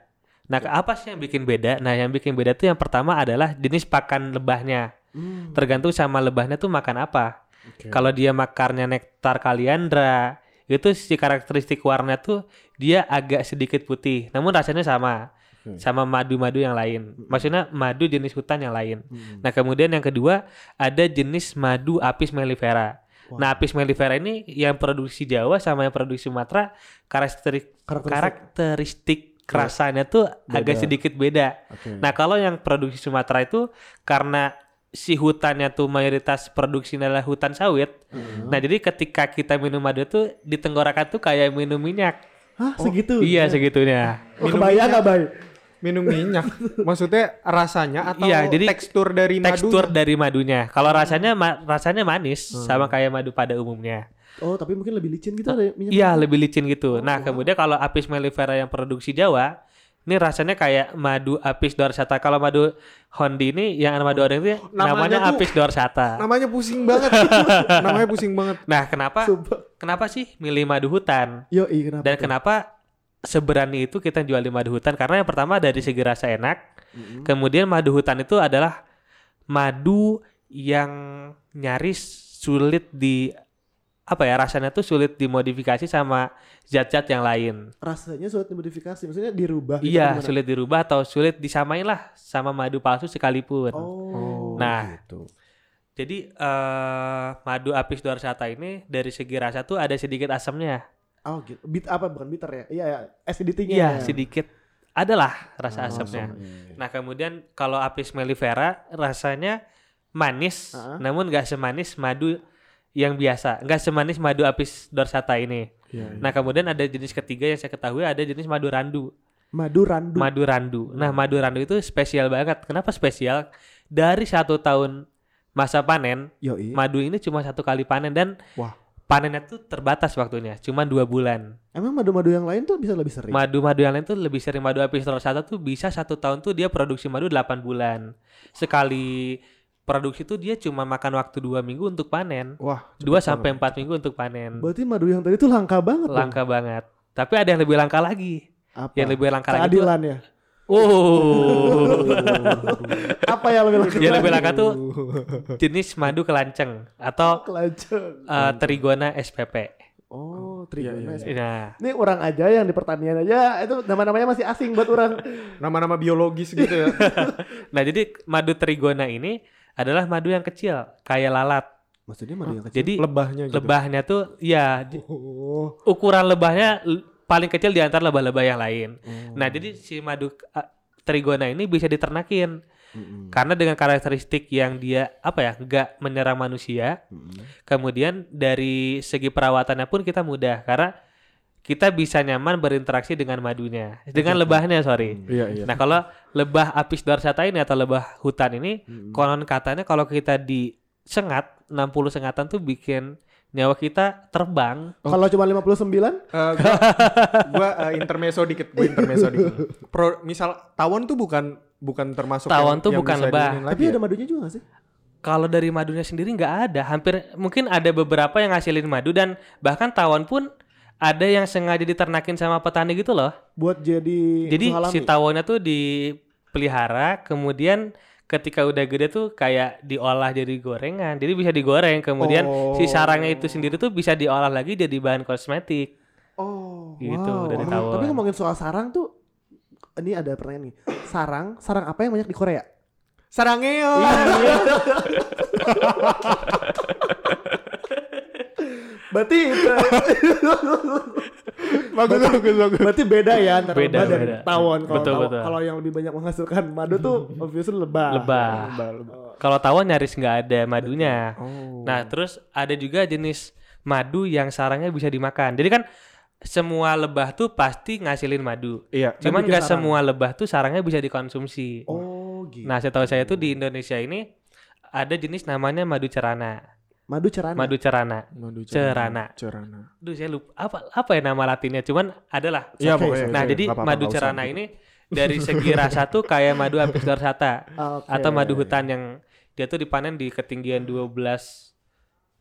Nah, apa sih yang bikin beda? Nah, yang bikin beda tuh yang pertama adalah jenis pakan lebahnya. Hmm. Tergantung sama lebahnya tuh makan apa. Oke. Kalau dia makarnya nektar kaliandra, itu si karakteristik warna tuh dia agak sedikit putih, namun rasanya sama. Sama madu-madu yang lain. Maksudnya madu jenis hutan yang lain. Hmm. Nah, kemudian yang kedua ada jenis madu apis mellifera. Nah, apis mellifera ini yang produksi Jawa sama yang produksi Sumatera karakteristik Karakteristik. karakteristik rasanya tuh agak Beda. sedikit beda. Oke. Nah, kalau yang produksi Sumatera itu karena si hutannya tuh mayoritas produksinya adalah hutan sawit. Hmm. Nah, jadi ketika kita minum madu tuh di tenggorokan tuh kayak minum minyak. Hah, segitu? Iya, segitunya. Oh, kebayang nggak, Bay? minum minyak. <laughs> Maksudnya rasanya atau Iya, jadi tekstur dari Tekstur madunya? dari madunya. Kalau rasanya ma- rasanya manis sama kayak madu pada umumnya. Oh, tapi mungkin lebih licin gitu ada minyak. Iya, lebih licin gitu. Nah, kemudian kalau apis mellifera yang produksi Jawa, ini rasanya kayak madu apis dorsata. Kalau madu Hondi ini yang madu orang itu Namanya namanya, tuh- apis dorsata. Namanya pusing banget. <laughs> Namanya pusing banget. Nah, kenapa Sumpah. kenapa sih milih madu hutan? Yo, kenapa? Dan tuh? kenapa seberani itu kita jual di madu hutan? Karena yang pertama dari segi rasa enak. Mm-mm. Kemudian madu hutan itu adalah madu yang nyaris sulit di apa ya rasanya tuh sulit dimodifikasi sama zat-zat yang lain. rasanya sulit dimodifikasi, maksudnya dirubah. gitu Iya, gimana? sulit dirubah atau sulit disamain lah sama madu palsu sekalipun. Oh. Nah. gitu. Jadi eh madu apis dorsata ini dari segi rasa tuh ada sedikit asamnya. Oh, gitu. Bit apa bukan bitter ya? Iya, ya. acidity-nya. Iya, sedikit adalah rasa Oh, asamnya. iya. Nah, kemudian kalau apis mellifera rasanya manis, Ah. namun nggak semanis madu yang biasa, nggak semanis madu apis dorsata ini. Iya, Nah, kemudian ada jenis ketiga yang saya ketahui ada jenis madu randu. Madu randu. Madu randu. Nah, madu randu itu spesial banget. Kenapa spesial? Dari satu tahun masa panen, Yoi. madu ini cuma satu kali panen dan Wah. panennya tuh terbatas waktunya, cuma dua bulan. Emang madu-madu yang lain tuh bisa lebih sering? Madu-madu yang lain tuh lebih sering madu apis dorsata tuh bisa satu tahun tuh dia produksi madu 8 bulan. Sekali produksi tuh dia cuma makan waktu dua minggu untuk panen. Wah, Dua sampai empat minggu untuk panen. Berarti madu yang tadi tuh langka banget dong. Langka banget. Tapi ada yang lebih langka lagi. Apa? Yang lebih langka lagi tuh Keadilan ya. Oh. <laughs> Apa yang lebih langka? yang lebih langka tuh jenis madu kelanceng atau Kelajeng. eh, Trigona SPP. Oh, Iya, Trigona. iya, Nah, Ini orang aja yang di pertanian aja itu nama-namanya masih asing buat orang. Nama-nama biologis gitu ya. <laughs> nah jadi madu Trigona ini adalah madu yang kecil, kayak lalat. Maksudnya madu yang kecil. Jadi Lebahnya gitu. lebahnya tuh ya Oh. ukuran lebahnya paling kecil di antara lebah-lebah yang lain. Oh. Nah, jadi si madu uh, trigona ini bisa diternakin. Mm-mm. Karena dengan karakteristik yang dia apa ya, nggak menyerang manusia. Mm-mm. Kemudian dari segi perawatannya pun kita mudah karena kita bisa nyaman berinteraksi dengan madunya, dengan lebahnya sorry. Iya, iya. Nah kalau lebah apis dorsata ini atau lebah hutan ini, Mm-mm. konon katanya kalau kita disengat 60 sengatan tuh bikin nyawa kita terbang. Kalau cuma 59? Eh, gua, gua eh, intermezzo dikit, gua intermezzo dikit. Pro, misal tawon tuh bukan bukan termasuk Tawon yang- tuh yang bukan lebah. Tapi ya? ada madunya juga gak sih? Kalau dari madunya sendiri nggak ada, hampir mungkin ada beberapa yang ngasilin madu dan bahkan tawon pun ada yang sengaja diternakin sama petani gitu loh. Buat jadi Jadi susu alami? si tawonnya tuh dipelihara, kemudian ketika udah gede tuh kayak diolah jadi gorengan. Jadi bisa digoreng, kemudian si Oh. sarangnya itu sendiri tuh bisa diolah lagi jadi bahan kosmetik. Oh, Gitu, wow. dari tawon. Tapi ngomongin soal sarang tuh, ini ada pertanyaan nih. Sarang, sarang apa yang banyak di Korea? Sarangeo. <laughs> Berarti <laughs> bagus bagus bagus. berarti beda ya antara Beda, lebah dan beda. tawon. Kalau Betul, taw- betul. kalau yang lebih banyak menghasilkan madu tuh <laughs> obviously lebah. Lebah. Kalau tawon nyaris nggak ada madunya. Oh. Nah, terus ada juga jenis madu yang sarangnya bisa dimakan. Jadi kan semua lebah tuh pasti ngasilin madu. Iya. Cuman bikin nggak semua lebah tuh sarangnya bisa dikonsumsi. Oh, gitu. Nah, setahu saya tuh di Indonesia ini ada jenis namanya madu cerana. Madu cerana. Madu cerana. Madu Cerana. Cerana. Duh, saya lupa apa apa ya nama latinnya, cuman adalah. Iya Oke, pokoknya. Nah, iya, jadi nggak apa-apa, madu nggak usah. cerana ini dari segi rasa tuh kayak madu apis dorsata <laughs> Oke. atau madu hutan yang dia tuh dipanen di ketinggian 12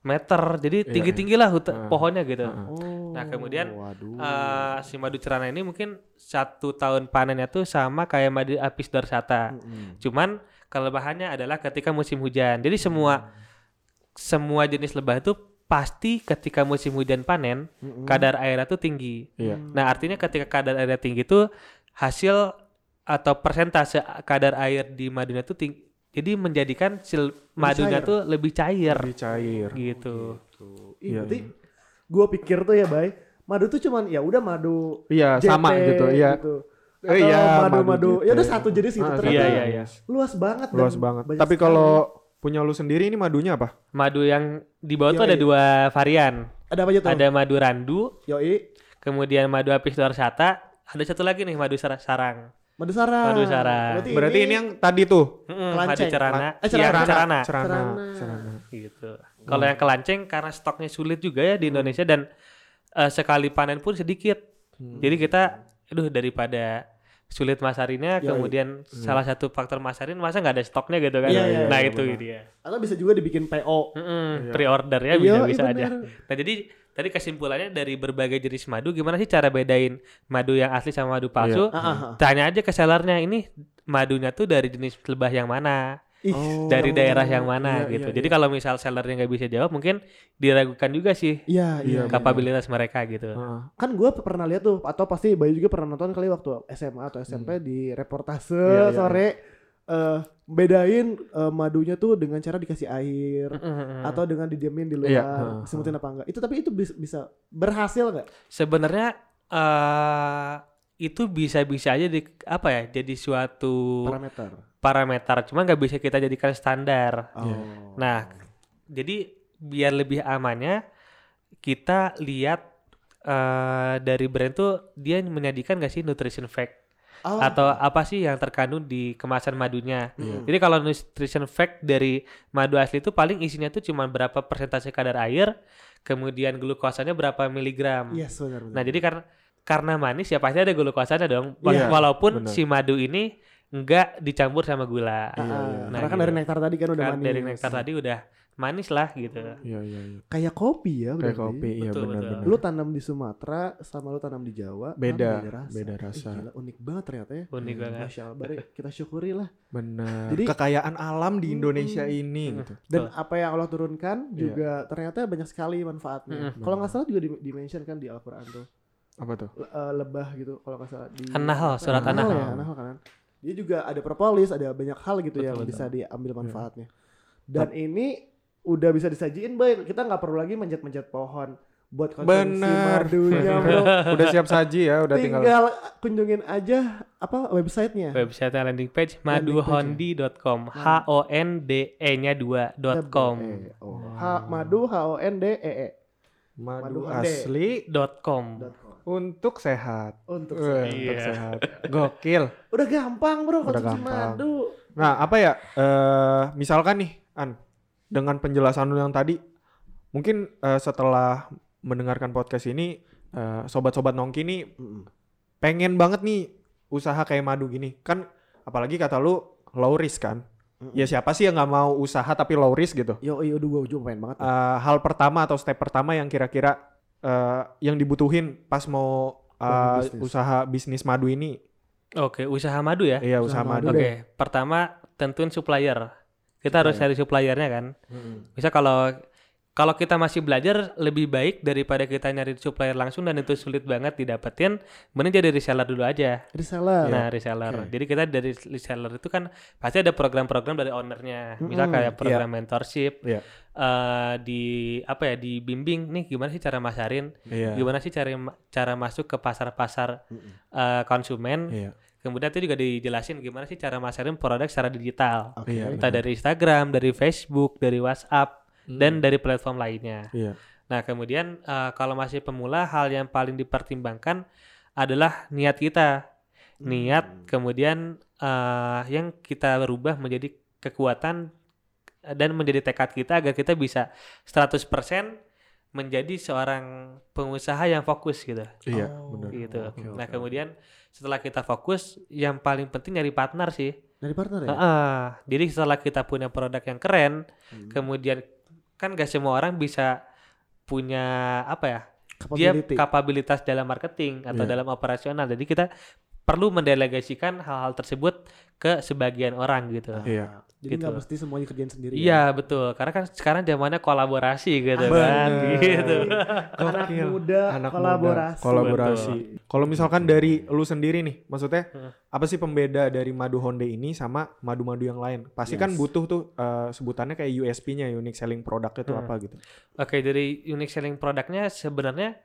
meter. Jadi Iya, tinggi-tinggi lah Ah. hutan pohonnya gitu. Oh, Nah, kemudian, waduh. Eh, si madu cerana ini mungkin satu tahun panennya tuh sama kayak madu apis dorsata. Mm-mm. Cuman kelebihannya adalah ketika musim hujan. Jadi semua semua jenis lebah itu pasti ketika musim hujan panen Mm-mm. kadar airnya tuh tinggi. Iya. Nah, artinya ketika kadar airnya tinggi itu hasil atau persentase kadar air di madunya tuh tinggi. Jadi menjadikan sil madunya tuh lebih cair Lebih cair. gitu. Ih, Iya, berarti gue pikir tuh ya, Bay, madu tuh cuman ya udah madu Iya, JT sama gitu. Iya. gitu. Eh, iya, madu-madu madu ya udah satu jenis gitu Ah, ternyata Iya, iya, iya. luas banget Luas banget. Tapi kalau punya lu sendiri ini madunya apa? Madu yang di bawah tuh Yoi. ada dua varian. ada apa aja tuh? Ada madu randu, Yoi, kemudian madu apis dorsata, ada satu lagi nih madu sar- sarang. madu sarang. Madu sarang. Berarti ini yang tadi tuh. Kelanceng. madu cerana. Eh, Iya, cerana. cerana. Cerana. Cerana. Cerana. Gitu. Kalau yang kelanceng karena stoknya sulit juga ya di Indonesia dan eh, sekali panen pun sedikit. Jadi kita, aduh daripada sulit masarinnya, Yoi. kemudian salah satu faktor masarin masa nggak ada stoknya gitu kan? Iya, iya, nah iya, itu benar. dia. Atau bisa juga dibikin PO. Mm-mm, Iya. Pre-order ya Iya, bisa-bisa iya aja. benar. Nah jadi tadi kesimpulannya dari berbagai jenis madu, gimana sih cara bedain madu yang asli sama madu palsu? Ah, ah. Tanya aja ke sellernya ini madunya tuh dari jenis lebah yang mana, Oh. dari daerah yang mana Iya, gitu. iya, Jadi iya. kalau misal sellernya nggak bisa jawab, mungkin diragukan juga sih Iya, iya. Iya, kapabilitas mereka gitu. Heeh. Kan gue pernah lihat tuh atau pasti Bayu juga pernah nonton kali waktu SMA atau SMP di reportase Hmm. Iya, iya. sore eh, bedain eh, madunya tuh dengan cara dikasih air Mm-mm. atau dengan didiemin di luar, Iya, heeh. semutin apa enggak. Itu tapi itu bis- bisa berhasil nggak? Sebenarnya eh itu bisa-bisa aja di apa ya jadi suatu Parameter. parameter, cuma nggak bisa kita jadikan standar. Oh. Nah, jadi biar lebih amannya kita lihat eh dari brand tuh dia menyajikan gak sih nutrition fact Oh. atau apa sih yang terkandung di kemasan madunya. Iya. Jadi kalau nutrition fact dari madu asli itu paling isinya tuh cuma berapa persentase kadar air, kemudian glukosanya berapa miligram. Yes, benar benar. Nah, jadi karena karena manis ya pasti ada glukosanya dong. Iya, Walaupun benar. si madu ini enggak dicampur sama gula. Ah. Nah, karena kan gitu. dari nektar tadi kan udah Kan manis. dari nektar tadi udah manis lah gitu. Iya, iya, iya. Kayak kopi ya Kayak berarti. kopi, iya Betul, benar-benar. Lu tanam di Sumatera sama lu tanam di Jawa, Beda, beda Ih, rasa. gila, unik banget ternyata ya. Unik banget. Masya Allah, Bari, kita syukuri lah. Benar. Jadi- kekayaan alam di. Indonesia ini Mm. gitu. Dan Betul. apa yang Allah turunkan juga ternyata banyak sekali manfaatnya. Mm-mm. Kalau nggak salah juga di, dimention kan di Al-Quran tuh Apa tuh? Le- eh, lebah gitu. Kalau nggak salah di An-Nahl, surat An-Nahl An-Nahl. ya, An-Nahl kan. Dia juga ada propolis, ada banyak hal gitu Betul, yang betul. bisa diambil manfaatnya. Dan ini udah bisa disajiin, baik. Kita nggak perlu lagi manjat-manjat pohon buat konsumsi Bener. madunya <laughs> bro. udah siap saji ya, udah tinggal. tinggal kunjungin aja apa websitenya Website landing page maduhondi.com. H O N D E nya 2 dot com. H madu H O N D E E Madu asli Dot com. Untuk sehat. untuk Weh, Iya. Untuk sehat. Gokil. <laughs> udah gampang bro Udah konsumsi gampang. madu Nah, apa ya? eh misalkan nih, An, dengan penjelasan lu yang tadi, mungkin eh, setelah mendengarkan podcast ini, eh, sobat-sobat nongki nih pengen banget nih usaha kayak madu gini. Kan apalagi kata lu low risk kan? Ya siapa sih yang nggak mau usaha tapi low risk gitu? yo yo udah gue juga pengen banget Eh, hal pertama atau step pertama yang kira-kira eh, yang dibutuhin pas mau eh, Bangun bisnis. usaha bisnis madu ini? Oke, usaha madu ya. Iya, Usaha usaha madu. madu. Oke, pertama tentuin supplier. Kita harus cari suppliernya kan. Bisa kalau kalau kita masih belajar lebih baik daripada kita nyari supplier langsung dan itu sulit banget didapetin, mending jadi reseller dulu aja. reseller Nah, reseller. Jadi kita dari reseller itu kan pasti ada program-program dari ownernya. Misal Mm-mm, kayak program mentorship Iya. Eh, di apa ya dibimbing nih gimana sih cara masarin, Iya. gimana sih cara cara masuk ke pasar-pasar eh, konsumen. Iya. Kemudian itu juga dijelasin gimana sih cara masarin produk secara digital. Oke. Iya, Entah dari Instagram, dari Facebook, dari WhatsApp, dan dari platform lainnya. Iya. Nah, kemudian eh, kalau masih pemula, hal yang paling dipertimbangkan adalah niat kita. Niat, kemudian eh, yang kita rubah menjadi kekuatan dan menjadi tekad kita agar kita bisa 100% menjadi seorang pengusaha yang fokus gitu. Iya, Oh. benar. gitu. oke, nah, oke. kemudian setelah kita fokus, yang paling penting nyari partner sih. dari partner ya Heeh. Jadi setelah kita punya produk yang keren, Hmm. kemudian kan gak semua orang bisa punya apa ya? Dia kapabilitas dalam marketing atau Iya. dalam operasional. Jadi kita perlu mendelegasikan hal-hal tersebut ke sebagian orang gitu. Iya. jadi nggak gitu. mesti semuanya kerjain sendiri ya? Iya betul, karena kan sekarang zamannya kolaborasi gitu Bener. kan, gitu. <laughs> anak muda Anak kolaborasi muda, kolaborasi. Kalau misalkan dari lu sendiri nih, maksudnya Hmm. apa sih pembeda dari madu Honda ini sama madu-madu yang lain? Pasti kan Yes. butuh tuh eh, sebutannya kayak USP-nya, unique selling product itu Hmm. apa gitu. Oke, dari unique selling produknya sebenarnya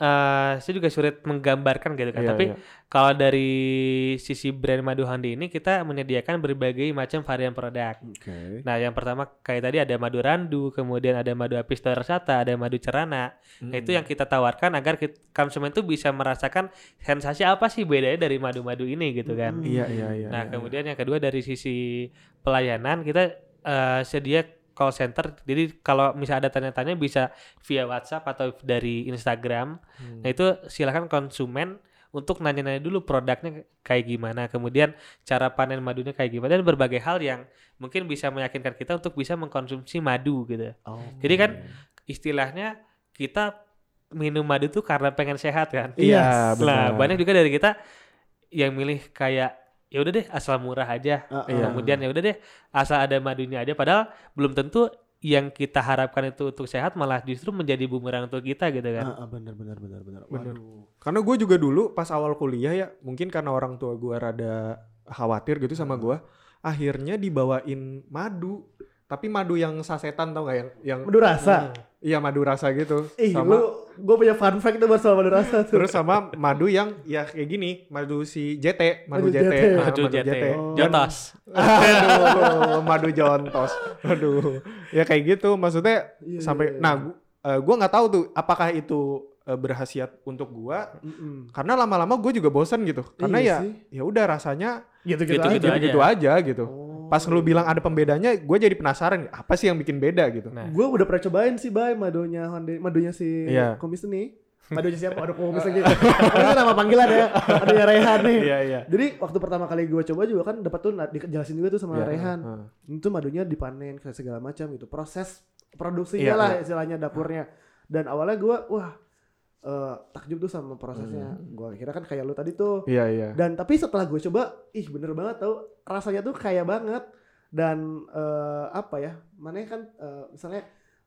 eh saya juga sulit menggambarkan gitu kan. Iya, Tapi iya. kalau dari sisi brand Madu Handi ini kita menyediakan berbagai macam varian produk. oke Nah, yang pertama kayak tadi ada madu randu, kemudian ada madu apis dorsata, ada madu cerana. Nah, itu yang kita tawarkan agar kit- konsumen tuh bisa merasakan sensasi apa sih bedanya dari madu-madu ini gitu kan. Iya, iya, iya. Nah, iya. kemudian yang kedua dari sisi pelayanan kita eh, sedia call center. Jadi kalau misalnya ada tanya-tanya bisa via WhatsApp atau dari Instagram. Hmm. Nah, itu silakan konsumen untuk nanya-nanya dulu produknya kayak gimana, kemudian cara panen madunya kayak gimana dan berbagai hal yang mungkin bisa meyakinkan kita untuk bisa mengkonsumsi madu gitu. oh. Jadi kan istilahnya kita minum madu tuh karena pengen sehat kan. Iya, Yes. Nah, benar. banyak juga dari kita yang milih kayak ya udah deh asal murah aja. Ah, Iya. Kemudian ya udah deh asal ada madunya aja padahal belum tentu yang kita harapkan itu untuk sehat malah justru menjadi bumerang untuk kita gitu kan. Ah, ah, benar benar benar benar Benar. Waduh. Karena gue juga dulu pas awal kuliah ya, mungkin karena orang tua gue rada khawatir gitu sama gue, akhirnya dibawain madu. Tapi madu yang sasetan tau gak yang yang madu rasa iya madu rasa gitu. ih sama lu gue punya fun fact tuh buat soal madu rasa tuh terus sama madu yang ya kayak gini, madu si JT, madu, Madu JT, JT. ah, Madu JT. Oh. Jotos. Aduh, madu jontos. Aduh. Ya kayak gitu maksudnya Iya, sampai iya, iya. nah gu- eh, gua nggak tahu tuh apakah itu eh, berhasiat untuk gua Mm-mm. karena lama-lama gue juga bosan gitu. Karena Iya ya ya udah rasanya gitu-gitu aja. aja. gitu aja gitu. Oh. Pas lu bilang ada pembedanya, gue jadi penasaran apa sih yang bikin beda gitu. Nah, gue udah pernah cobain sih bay madunya Honda madunya si Iya. komis ini <laughs> madunya siapa aduh komis <laughs> lagi Ini nama panggilan ya madunya Rehan nih Iya iya. jadi waktu pertama kali gue coba juga kan dapat tuh dijelasin juga tuh sama Iya, Rehan heeh. itu madunya dipanen kayak segala macam gitu proses produksinya Iya, lah iya. istilahnya dapurnya dan awalnya gue wah eh, takjub tuh sama prosesnya. Hmm. gue kira kan kayak lu tadi tuh. Iya iya. dan tapi setelah gue coba ih bener banget tau. Rasanya tuh kayak banget. Dan eh, apa ya mana kan eh, misalnya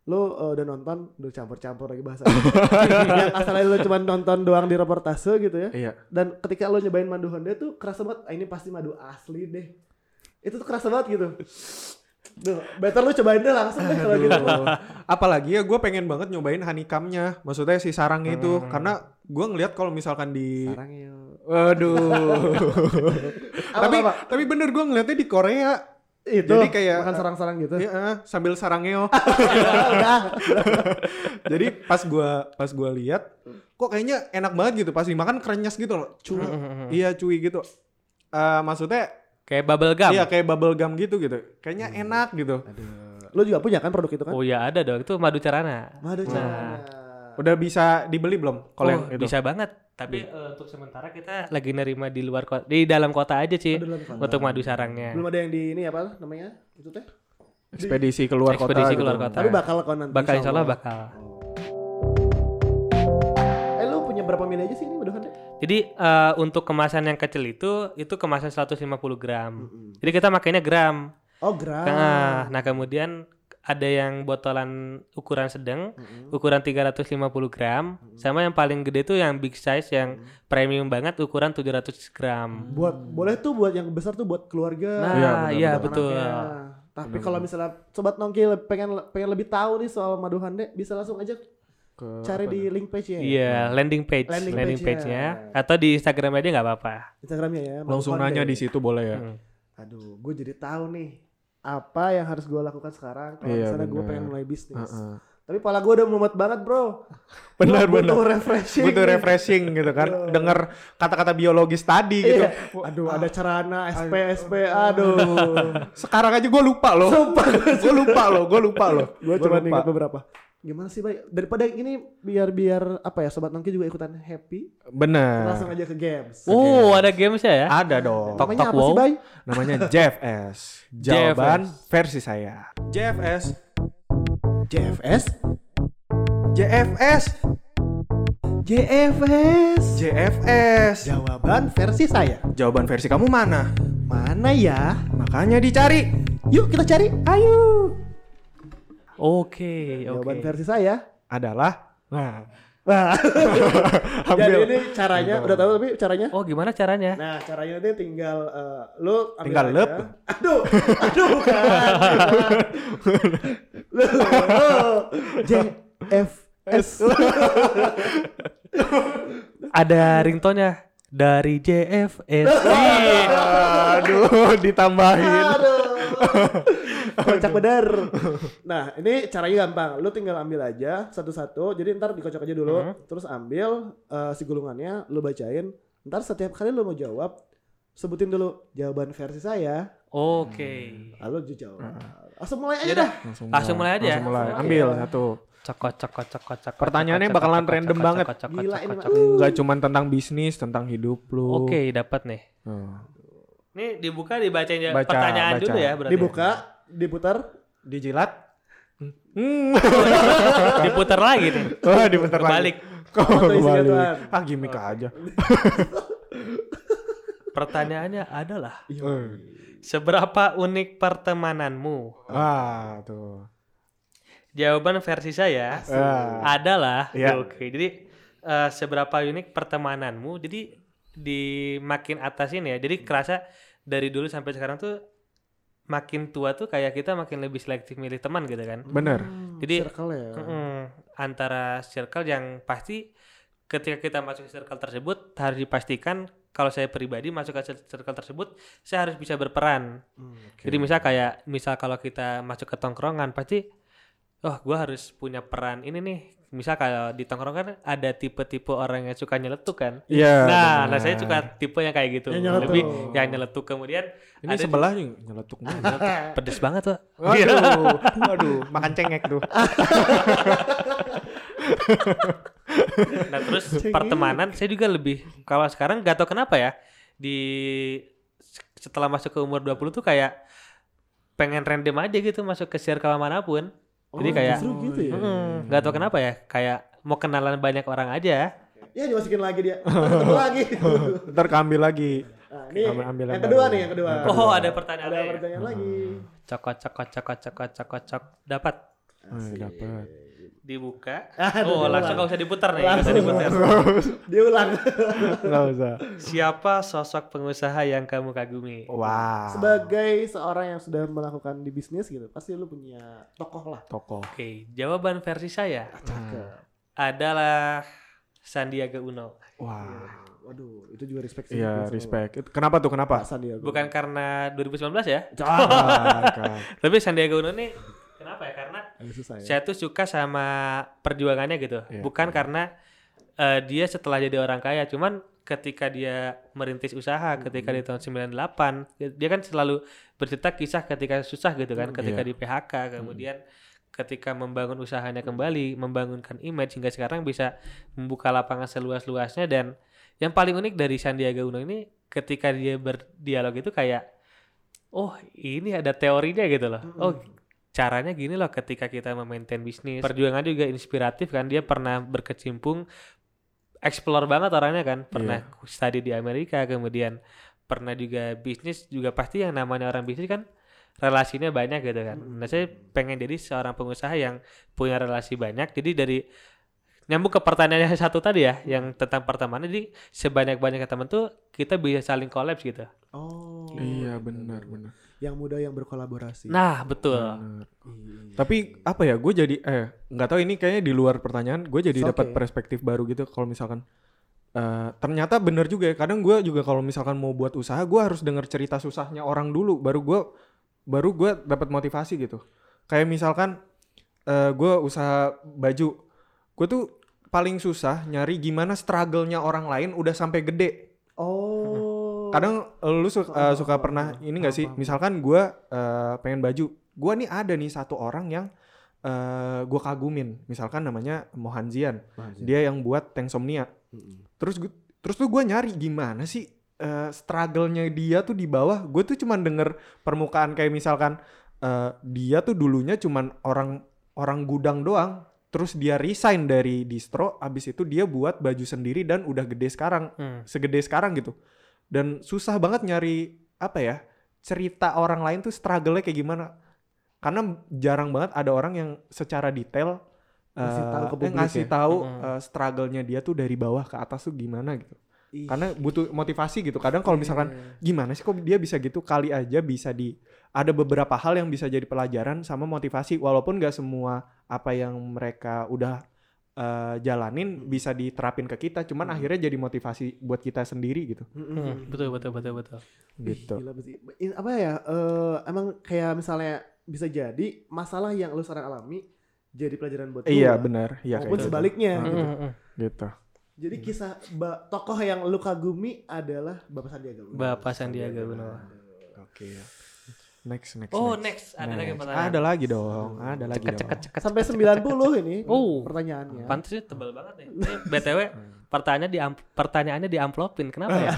lo eh, udah nonton udah campur-campur lagi bahasa. <laughs> Yang asalnya lo cuma nonton doang di reportase gitu ya. Iya. dan ketika lo nyobain madu Honda tuh kerasa banget ah, ini pasti madu asli deh. Itu tuh kerasa banget gitu Duh, better lu cobain deh langsung deh kalau gitu. Apalagi ya gue pengen banget nyobain honeycombnya. Maksudnya si sarangnya itu. Karena gue ngeliat kalau misalkan di... Sarang yuk. Waduh. <laughs> tapi Apa, apa? tapi bener gue ngeliatnya di Korea. Itu Jadi kayak- makan sarang-sarang gitu. Ya, eh, sambil sarangeo. <laughs> Udah. <laughs> Jadi pas gua pas gua lihat kok kayaknya enak banget gitu pas dimakan krenyes gitu loh. Cuy. Iya cuy gitu. Eh maksudnya Kayak bubble gum. iya kayak bubble gum gitu gitu. Kayaknya enak gitu. Lu juga punya kan produk itu kan? Oh ya ada dong, itu madu carana. Madu carana. Udah bisa dibeli belum kalau yang oh, itu? bisa banget. Tapi eh, untuk sementara kita lagi nerima di luar kota, di dalam kota aja sih Oh, untuk madu sarangnya. Belum ada yang di ini apa namanya? Itu teh. Ekspedisi keluar kota. Ekspedisi gitu. keluar kota. Tapi bakal kok nanti. Bakal insya Allah Allah. bakal. Eh Jadi eh, untuk kemasan yang kecil itu itu kemasan 150 gram. Jadi kita makainya gram. Oh gram. Nah, nah kemudian ada yang botolan ukuran sedang, ukuran 350 gram, sama yang paling gede tuh yang big size yang premium banget ukuran 700 gram. Buat boleh tuh buat yang besar tuh buat keluarga. Nah, Iya, iya, benar-benar. betul. anaknya. Tapi kalau misalnya sobat nongki pengen pengen lebih tahu nih soal madu hande bisa langsung aja Ke- cari di link page-nya. ya? Iya, landing page, Landing landing, page-nya. page-nya atau di Instagram aja nggak apa-apa. Instagramnya ya. Langsung nanya di situ boleh ya. Hmm. Aduh, gue jadi tahu nih apa yang harus gue lakukan sekarang kalau Iya, misalnya gue pengen mulai bisnis. Heeh. Tapi pala gue udah mumet banget bro. <laughs> Benar, Gua butuh benar. refreshing. Butuh refreshing gitu kan. Dengar kata-kata biologis tadi gitu. Iya. Aduh, ada carana SP SP. Aduh. Sekarang aja gue lupa loh. Sumpah. gue lupa loh. Gue lupa loh. gue Gua cuma ingat beberapa. Gimana sih, Bay? Daripada ini biar biar apa ya, sobat nongki juga ikutan happy, Bener. langsung aja ke games. Oh, ada gamesnya ya? Ada dong. Tok, Namanya tok, apa sih, wow. Bay? Namanya <laughs> JFS. Jawaban versi saya. JFS. JFS. JFS. JFS. JFS. Jawaban versi saya. Jawaban versi kamu mana? Mana ya? Makanya dicari. Yuk kita cari. Ayo. Oke, oke. Jawaban versi saya. Adalah. Nah. <laughs> Wah. Jadi Ambil. ini caranya, udah tahu tapi caranya? Oh, gimana caranya? Nah, caranya itu tinggal eh, lu ambil Tinggal lep. Aduh, aduh bukan. <laughs> bukan. JFS. <laughs> Ada ringtone-nya dari JFS. Aduh, ditambahin. Aduh. <laughs> Kocak bener. <laughs> Nah, ini caranya gampang. Lu tinggal ambil aja satu-satu. Jadi ntar dikocok aja dulu. Terus ambil eh, si gulungannya, lu bacain. Ntar setiap kali lu mau jawab, sebutin dulu jawaban versi saya. Oke. Lalu lu jawab. Langsung mulai aja dah. Langsung, Langsung mulai aja? Langsung mulai. Ambil satu. Cokot cokot cokot cokot. Pertanyaannya cokot, bakalan cokot, random cokot, banget. Gila ini. Enggak cuma tentang bisnis, tentang hidup lu. Oke, dapat nih. Oh. Nih dibuka dibacain ya Baca, pertanyaan baca. dulu ya berarti. Dibuka, diputar. Dijilat. Hmm. <laughs> Diputar lagi nih. Oh, diputar lagi. Balik. Kok balik? Tuhan. Ah, gimmick aja. <laughs> Pertanyaannya adalah Eh. seberapa unik pertemananmu? Ah, tuh. Jawaban versi saya Ah. adalah Iya. oke. Jadi eh, seberapa unik pertemananmu? Jadi di makin atas ini ya. Jadi kerasa dari dulu sampai sekarang tuh makin tua tuh kayak kita makin lebih selektif milih teman gitu kan. Bener. Jadi Circle ya. mm, antara circle yang pasti ketika kita masuk ke circle tersebut harus dipastikan kalau saya pribadi masuk ke circle tersebut saya harus bisa berperan. Jadi misal kayak misal kalau kita masuk ke tongkrongan pasti oh gua harus punya peran ini nih. Misal kalau di tongkrongan ada tipe-tipe orang yang suka nyeletuk kan. Iya. nah, nah bener. saya suka tipe yang kayak gitu. Yang nyeletuk. Lebih yang nyeletuk kemudian Ini ada sebelah nih nyeletuk mulu. <laughs> pedes banget tuh. Waduh, <laughs> waduh, makan cengek tuh. <laughs> Nah terus pertemanan saya juga lebih kalau sekarang gak tau kenapa ya di setelah masuk ke umur 20 tuh kayak pengen random aja gitu masuk ke circle mana pun. Jadi Oh, kayak justru gitu ya. mm, gak tau kenapa ya kayak mau kenalan banyak orang aja. Ya dimasukin lagi dia. Ketemu <laughs> lagi. Ntar keambil lagi. Nah, ini Ambil- ambil yang yang kedua baru. nih, yang kedua. Oh ada pertanyaan Ada ya? pertanyaan lagi. Cokot cokot cokot cokot cokot cok dapat. Dapat. Dibuka. Aduh, oh, langsung nggak usah diputar nih. nggak usah diputar. <laughs> Dia ulang. Nggak usah. Siapa sosok pengusaha yang kamu kagumi? Wah. Sebagai seorang yang sudah melakukan di bisnis gitu, pasti lu punya tokoh lah. Tokoh. Oke, jawaban versi saya Cakep. adalah Sandiaga Uno. Wah. Waduh, itu juga respect sih. Iya, respect. Itu Kenapa tuh? Kenapa? Sandiaga. Bukan karena 2019 ya, Ah, <laughs> tapi Sandiaga Uno nih kenapa ya? Karena Agak susah ya. saya tuh suka sama perjuangannya gitu. Iya. Bukan karena eh, dia setelah jadi orang kaya, cuman ketika dia merintis usaha ketika di tahun 98, dia- dia kan selalu bercerita kisah ketika susah gitu kan, ketika Iya. di PHK, kemudian ketika membangun usahanya kembali, membangunkan image hingga sekarang bisa membuka lapangan seluas-luasnya dan yang paling unik dari Sandiaga Uno ini ketika dia berdialog itu kayak oh ini ada teorinya gitu loh. Oh caranya gini loh ketika kita memaintain bisnis. Perjuangan juga inspiratif kan. Dia pernah berkecimpung explore banget orangnya kan. Pernah study di Amerika kemudian pernah juga bisnis juga pasti yang namanya orang bisnis kan relasinya banyak gitu kan. Nah, saya pengen jadi seorang pengusaha yang punya relasi banyak. Jadi dari nyambung ke pertanyaan yang satu tadi ya, yang tentang pertemanan. Jadi sebanyak-banyaknya teman tuh kita bisa saling kolaps gitu. Oh. Iya, benar, benar. Yang muda yang berkolaborasi. Nah, betul. Benar. Iya. Tapi apa ya? Gue jadi eh nggak tahu ini kayaknya di luar pertanyaan. Gue jadi It's dapat okay. perspektif baru gitu. Kalau misalkan eh ternyata bener juga ya. Kadang gue juga kalau misalkan mau buat usaha, gue harus denger cerita susahnya orang dulu. Baru gue baru gue dapat motivasi gitu. Kayak misalkan eh gue usaha baju, gue tuh paling susah nyari gimana struggle-nya orang lain udah sampai gede. Oh. Kadang eh, lu suka, eh, suka pernah ini gak sih? Misalkan gue pengen baju, gue nih ada nih satu orang yang eh gue kagumin. Misalkan namanya Mohanzian, dia yang buat Tanksomnia. Terus gue, terus tuh gue nyari gimana sih eh, struggle-nya dia tuh di bawah. Gue tuh cuman denger permukaan kayak misalkan eh, dia tuh dulunya cuman orang orang gudang doang. Terus dia resign dari distro, abis itu dia buat baju sendiri dan udah gede sekarang Hmm. segede sekarang gitu dan susah banget nyari apa ya cerita orang lain tuh struggle-nya kayak gimana karena jarang banget ada orang yang secara detail Ngasih eh, tahu ke eh, publik ngasih ya. tahu Mm. eh, struggle-nya dia tuh dari bawah ke atas tuh gimana gitu Ih. karena butuh motivasi gitu kadang kalau misalkan gimana sih kok dia bisa gitu kali aja bisa di ada beberapa hal yang bisa jadi pelajaran sama motivasi walaupun gak semua apa yang mereka udah eh, jalanin bisa diterapin ke kita cuman akhirnya jadi motivasi buat kita sendiri gitu Mm-mm. Hmm, betul betul betul betul. Ih, gitu gila apa ya? eh, emang kayak misalnya bisa jadi masalah yang lu sekarang alami jadi pelajaran buat lu. iya benar iya Maupun kayak gitu. sebaliknya. Hmm. gitu. Mm, mm, mm. gitu Jadi kisah ba- tokoh yang lu kagumi adalah Bapak Sandiaga Uno. Bapak Sandiaga Uno. oke next next Oh next, ada lagi Next. pertanyaan. ada lagi dong ada lagi Ceket dong ceket ceket. Sampai 90 ini Oh. pertanyaannya. Pantes sih tebal banget nih. Ini BTW <laughs> pertanyaannya di pertanyaannya di amplopin. Kenapa ya?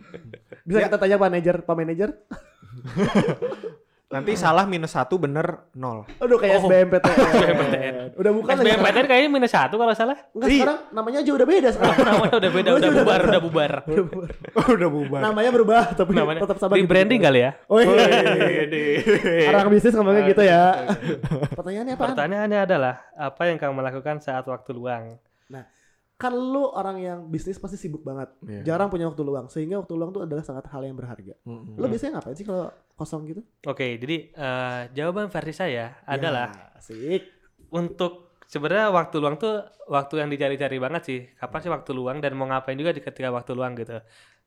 <laughs> Bisa kita tanya manajer, Pak manajer? <laughs> nanti salah minus satu bener nol Aduh kayak Oh. SBMPTN. <laughs> SBMPTN. Udah bukan lagi. SBMPTN kayaknya minus satu kalau salah. Enggak sekarang namanya aja udah beda sekarang. <laughs> Namanya udah beda, udah juga bubar, udah udah bubar. <laughs> udah bubar namanya berubah tapi Namanya tetap sama rebranding kali ya. Oh iya. Orang bisnis ngomongnya gitu ya. Pertanyaannya apa? Pertanyaannya adalah apa yang kamu lakukan saat waktu luang? Kan lu orang yang bisnis pasti sibuk banget. Iya. Jarang punya waktu luang. Sehingga waktu luang tuh adalah sangat hal yang berharga. Mm-mm. Lu biasanya ngapain sih kalau kosong gitu? Oke, jadi eh, jawaban versi saya adalah Ya, asik. untuk sebenarnya waktu luang tuh waktu yang dicari-cari banget sih. Kapan sih waktu luang dan mau ngapain juga di ketika waktu luang gitu.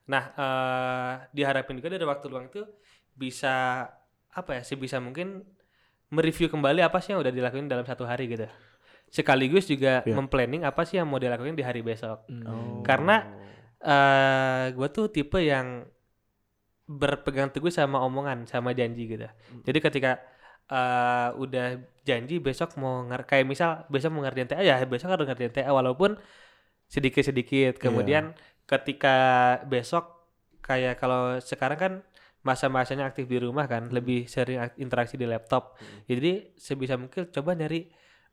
Nah, eh diharapin juga dari waktu luang itu bisa apa ya? Sebisa mungkin mereview kembali apa sih yang udah dilakuin dalam satu hari gitu. Sekaligus juga Iya. memplanning apa sih yang mau dilakuin di hari besok. Mm. Karena eh gue tuh tipe yang berpegang teguh sama omongan, sama janji gitu. Jadi ketika eh udah janji besok mau ngar kayak misal besok mau ngerjain TA ya besok harus ngerjain TA walaupun sedikit-sedikit. Kemudian ketika besok kayak kalau sekarang kan masa-masanya aktif di rumah kan, lebih sering ak- interaksi di laptop. Jadi sebisa mungkin coba nyari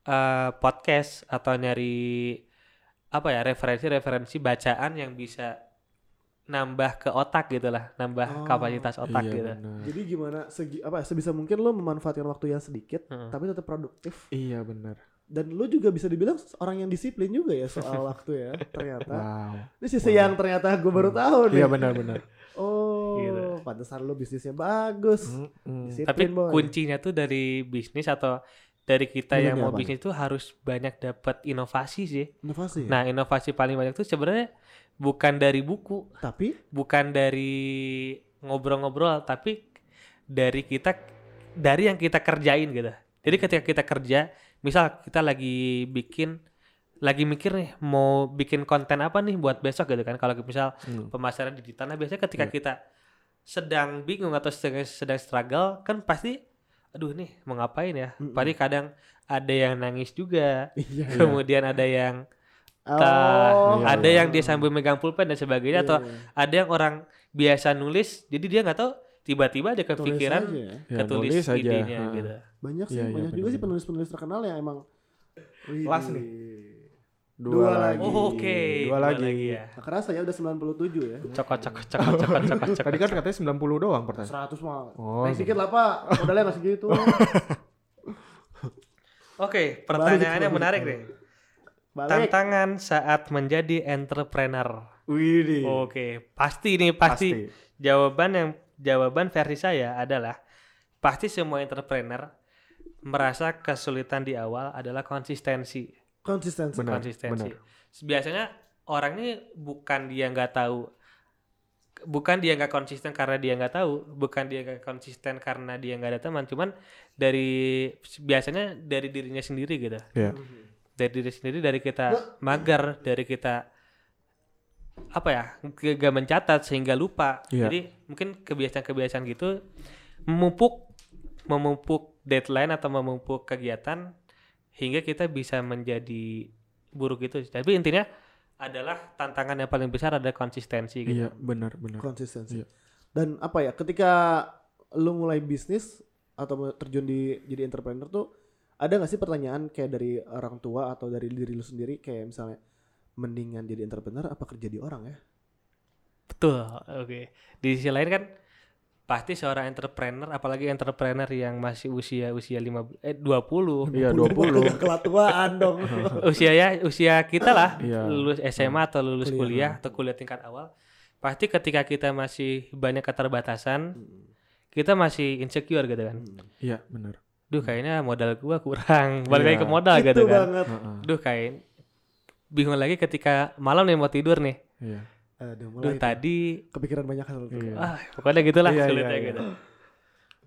eh, podcast atau nyari apa ya referensi-referensi bacaan yang bisa nambah ke otak gitu lah, Oh, nambah kapasitas otak Iya, gitu. bener. Jadi gimana segi apa sebisa mungkin lu memanfaatkan waktu yang sedikit Heeh. tapi tetap produktif. Iya bener. dan lu juga bisa dibilang orang yang disiplin juga ya soal <laughs> waktu ya ternyata. Wow. Ini sisi yang ternyata gue baru tahu nih. Iya benar-benar. <laughs> Oh, Gitu. pantesan lu bisnisnya bagus. Mm-mm. Disiplin, Tapi boy. kuncinya tuh dari bisnis atau dari kita yang mau apa bisnis tuh harus banyak dapat inovasi sih. inovasi. ya? Nah, inovasi paling banyak tuh sebenarnya bukan dari buku, Tapi bukan dari ngobrol-ngobrol, tapi dari kita dari yang kita kerjain gitu. Jadi ketika kita kerja, misal kita lagi bikin lagi mikir nih mau bikin konten apa nih buat besok gitu kan. Kalau misal Hmm. pemasaran digital nah biasanya ketika Iya. kita sedang bingung atau sedang, sedang struggle kan pasti aduh nih mau ngapain ya Mm-mm. Pasti kadang ada yang nangis juga iya. kemudian ada yang Oh, Iya, ada iya. yang dia sambil megang pulpen dan sebagainya Iya, atau iya. ada yang orang biasa nulis jadi dia nggak tahu tiba-tiba ada kepikiran ya. Ya, ketulis aja. idenya gitu Banyak sih, Iya, iya, banyak juga sih penulis-penulis terkenal yang emang Wih, Kelas nih. Dua Dua, lagi. lagi. oh, oke Dua lagi. ya Gak kerasa ya udah 97 ya. cokot cokot cokot cokot cokot cokot Tadi kan katanya 90 doang pertanyaan. 100 mah. Oh, Naik dikit lah Pak. Modalnya nggak segitu. <laughs> oke pertanyaannya balik. menarik nih Balik. tantangan saat menjadi entrepreneur Wih, Oke, pasti ini pasti, jawaban yang jawaban versi saya adalah pasti semua entrepreneur merasa kesulitan di awal adalah konsistensi. Konsistensi. Benar, konsistensi. benar. Biasanya orang ini bukan dia nggak tahu bukan dia nggak konsisten karena dia nggak tahu, bukan dia nggak konsisten karena dia nggak ada teman, cuman dari biasanya dari dirinya sendiri gitu Iya. dari diri sendiri dari kita mager dari kita apa ya gak mencatat sehingga lupa Iya. jadi mungkin kebiasaan-kebiasaan gitu memupuk memupuk deadline atau memupuk kegiatan hingga kita bisa menjadi buruk itu tapi intinya adalah tantangan yang paling besar adalah konsistensi gitu Iya, benar, benar. Konsistensi. Iya. Dan apa ya? Ketika lu mulai bisnis atau terjun di jadi entrepreneur tuh ada nggak sih pertanyaan kayak dari orang tua atau dari diri lu sendiri kayak misalnya mendingan jadi entrepreneur apa kerja di orang ya? betul oke di sisi lain kan pasti seorang entrepreneur apalagi entrepreneur yang masih usia usia lima eh 20 <laughs> Iya, 20. Kelatuaan dong. <laughs> usia ya usia kita lah Iya. lulus SMA atau lulus Kuliah. kuliah atau kuliah tingkat awal pasti ketika kita masih banyak keterbatasan kita masih insecure gitu kan Iya, benar. duh kayaknya modal gua kurang balik lagi Iya. ke modal Itu gitu kan banget. Duh kayak bingung lagi ketika malam nih mau tidur nih Iya. Aduh, duh mulai tuh. tadi kepikiran banyak hal tuh. Iya. ah pokoknya gitulah Iya, sulitnya iya, gitu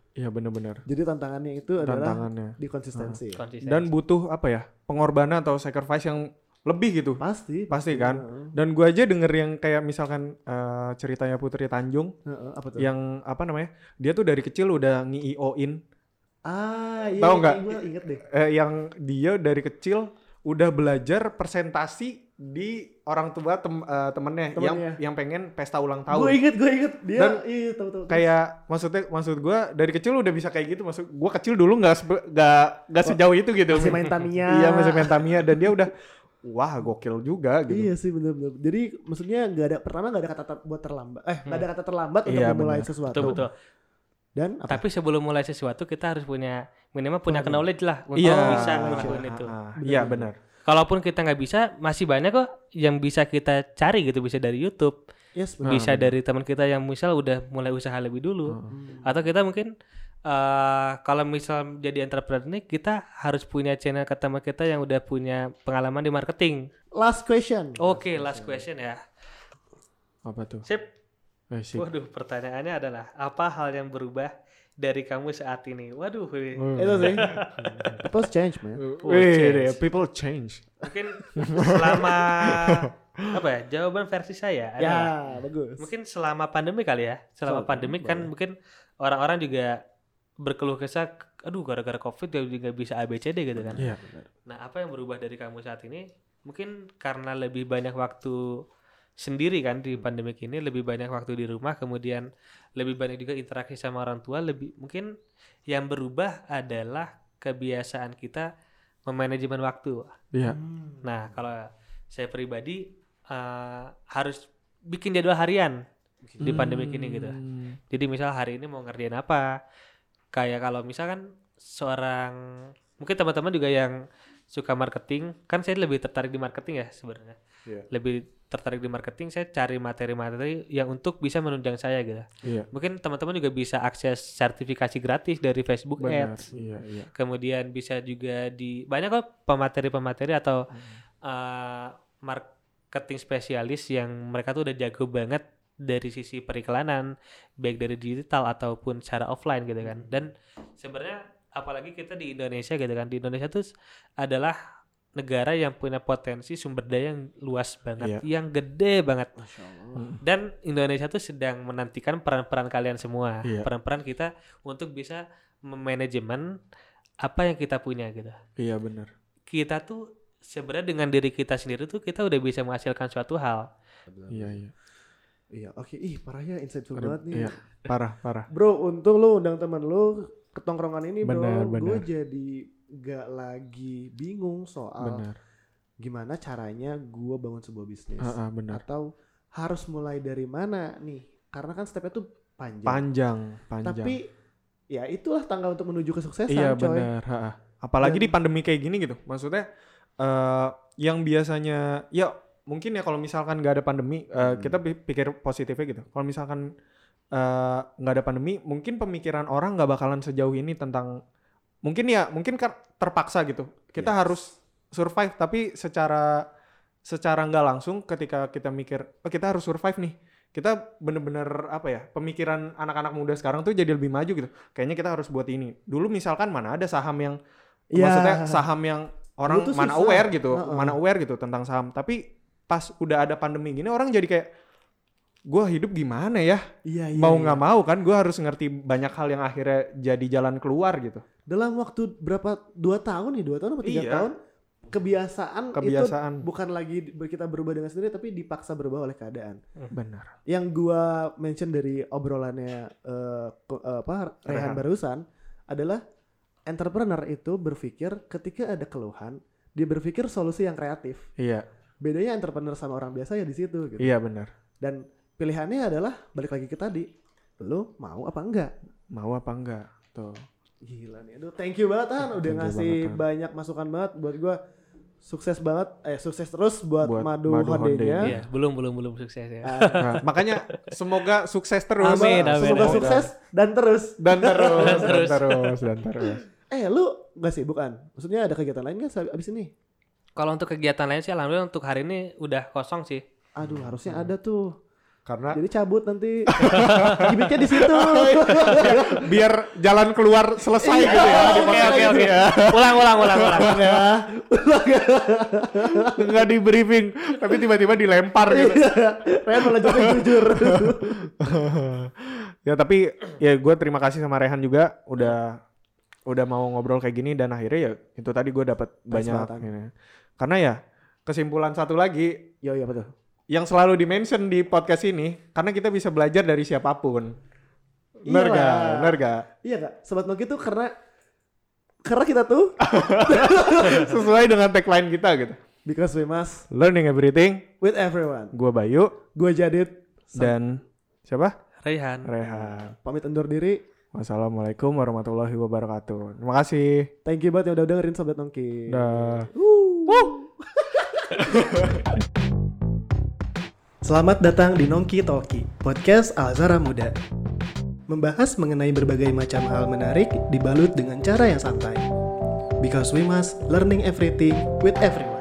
Iya, benar-benar. Jadi tantangannya itu adalah Tantangannya. di konsistensi. Konsistensi. Dan butuh apa ya? Pengorbanan atau sacrifice yang lebih gitu. Pasti, Pasti kan? Heeh. Dan gua aja denger yang kayak misalkan eh, ceritanya Putri Tanjung Heeh, apa tuh? yang apa namanya? Dia tuh dari kecil udah ngi-in Ah, iya. Tahu nggak? Gue inget deh. eh, yang dia dari kecil udah belajar presentasi di orang tua tem eh, temennya yang Temennya. yang pengen pesta ulang Gue tahun. inget, gue inget. Dia, Dan iya tahu tahu. Kayak maksudnya maksud gua dari kecil udah bisa kayak gitu. Maksud gua kecil dulu nggak nggak nggak sejauh itu gitu. masih main Tamiya. <laughs> Iya masih main Tamiya dan dia udah wah gokil juga gitu. Iya sih bener-bener. Jadi maksudnya nggak ada pertama nggak ada kata ter- buat terlambat. Eh nggak ada kata terlambat untuk Iya, memulai bener. sesuatu. betul betul Dan apa? tapi sebelum mulai sesuatu kita harus punya minimal punya Waduh. knowledge lah untuk Iya. bisa Oh, ngelakuin Ah, itu ah, Iya benar. Kalaupun kita nggak bisa masih banyak kok yang bisa kita cari gitu bisa dari YouTube Yes, benar. bisa dari teman kita yang misal udah mulai usaha lebih dulu Hmm. atau kita mungkin eh kalau misal jadi entrepreneur nih kita harus punya channel ke teman kita yang udah punya pengalaman di marketing Last question. oke last question ya Apa tuh? sip Eh, sip. waduh pertanyaannya adalah apa hal yang berubah dari kamu saat ini waduh. Hmm. Itu sih. <laughs> People change, man. Oh, Wih, change. deh, people change. mungkin selama <laughs> apa ya jawaban versi saya adalah Ya, bagus. mungkin selama pandemi kali ya selama Selama pandemi kan mungkin orang-orang juga berkeluh kesah aduh gara-gara covid dia juga bisa ABCD gitu kan Iya. nah apa yang berubah dari kamu saat ini mungkin karena lebih banyak waktu sendiri kan di pandemi ini lebih banyak waktu di rumah kemudian lebih banyak juga interaksi sama orang tua lebih mungkin yang berubah adalah kebiasaan kita memanajemen waktu Iya. Hmm. Nah, kalau saya pribadi eh, harus bikin jadwal harian di pandemi ini gitu. Hmm. Jadi misal hari ini mau ngerjain apa? Kayak kalau misalkan seorang mungkin teman-teman juga yang suka marketing, kan saya lebih tertarik di marketing ya sebenarnya. Iya. Lebih tertarik di marketing, saya cari materi-materi yang untuk bisa menunjang saya gitu. Iya. Mungkin teman-teman juga bisa akses sertifikasi gratis dari Facebook Benar. Ads. Iya, iya. Kemudian bisa juga di banyak kok pemateri-pemateri atau eh, marketing spesialis yang mereka tuh udah jago banget dari sisi periklanan baik dari digital ataupun secara offline gitu kan. Dan sebenarnya apalagi kita di Indonesia gitu kan. Di Indonesia tuh adalah negara yang punya potensi sumber daya yang luas banget, yang gede banget. Dan Indonesia tuh sedang menantikan peran-peran kalian semua, Iya. peran-peran kita untuk bisa memanajemen apa yang kita punya gitu. Iya, benar. Kita tuh sebenarnya dengan diri kita sendiri tuh kita udah bisa menghasilkan suatu hal. Iya, iya. Iya, oke. Ih, parahnya insightful Aduh, banget nih. Iya, parah, parah. Bro, untung lu undang teman lu ke tongkrongan ini, bro. Benar, Gue jadi gak lagi bingung soal Benar. gimana caranya gue bangun sebuah bisnis. Ah, ah, benar. Atau harus mulai dari mana nih? Karena kan stepnya tuh panjang. Panjang, panjang. Tapi ya itulah tangga untuk menuju kesuksesan, Iya coy. benar. Apalagi Dan- di pandemi kayak gini gitu. Maksudnya eh yang biasanya ya mungkin ya kalau misalkan nggak ada pandemi eh, Hmm. kita pi- pikir positifnya gitu. Kalau misalkan eh, nggak ada pandemi, mungkin pemikiran orang nggak bakalan sejauh ini tentang mungkin ya mungkin kan terpaksa gitu. Kita Yes. harus survive tapi secara secara nggak langsung ketika kita mikir oh, kita harus survive nih kita bener-bener apa ya pemikiran anak-anak muda sekarang tuh jadi lebih maju gitu kayaknya kita harus buat ini dulu misalkan mana ada saham yang Iya. maksudnya saham yang orang mana susah. aware gitu Heeh. mana aware gitu tentang saham tapi pas udah ada pandemi gini orang jadi kayak gua hidup gimana ya Iya, iya. mau iya. nggak mau kan gua harus ngerti banyak hal yang akhirnya jadi jalan keluar gitu Dalam waktu berapa? Dua tahun nih, dua tahun atau tiga Iya. tahun? Kebiasaan, kebiasaan itu bukan lagi kita berubah dengan sendiri, tapi dipaksa berubah oleh keadaan. benar Yang gua mention dari obrolannya eh, ko- eh, apa Rehan Rehan. barusan adalah entrepreneur itu berpikir ketika ada keluhan, dia berpikir solusi yang kreatif. iya Bedanya entrepreneur sama orang biasa ya di situ gitu. iya benar Dan pilihannya adalah balik lagi ke tadi. Lu mau apa enggak? mau apa enggak tuh Gila nih. Aduh, thank you banget Han udah Thank ngasih banget, Han. banyak masukan banget buat gua. Sukses banget, eh sukses terus buat, Buat madu, Madu Honde-nya. Iya, belum belum belum sukses ya. Ah, Nah, makanya semoga sukses terus Amin, amin, Semoga amin. sukses dan terus. dan terus dan terus. terus dan terus Eh, lu gak sibuk kan? Maksudnya ada kegiatan lain kan abis ini? Kalau untuk kegiatan lain sih alhamdulillah untuk hari ini udah kosong sih. Aduh, harusnya ada tuh. Karena Jadi cabut nanti. <laughs> Gimiknya di situ. <laughs> biar jalan keluar selesai gitu ya Oke oke ini oke. ya. Ulang ulang ulang ulang. <laughs> ya. nggak di briefing tapi tiba-tiba dilempar gitu Rehan malah yang jujur. ya tapi ya gue terima kasih sama Rehan juga udah udah mau ngobrol kayak gini dan akhirnya ya itu tadi gue dapat banyak ini. karena ya kesimpulan satu lagi Yo, iya betul. Yang selalu dimention di podcast ini karena kita bisa belajar dari siapa pun bener Iyalah. gak? bener gak? Iya gak? Sobat Noki tuh karena karena kita tuh <laughs> sesuai dengan tagline kita gitu because we must learning everything with everyone. gue Bayu Gue Jadit dan siapa? Rehan. Rehan pamit undur diri. Wassalamualaikum warahmatullahi wabarakatuh. Terima kasih. Thank you banget yang udah dengerin Sobat Nongki. Dah. <laughs> Selamat datang di Nongki Talki, podcast Alzara Muda. Membahas mengenai berbagai macam hal menarik dibalut dengan cara yang santai. Because we must learning everything with everyone.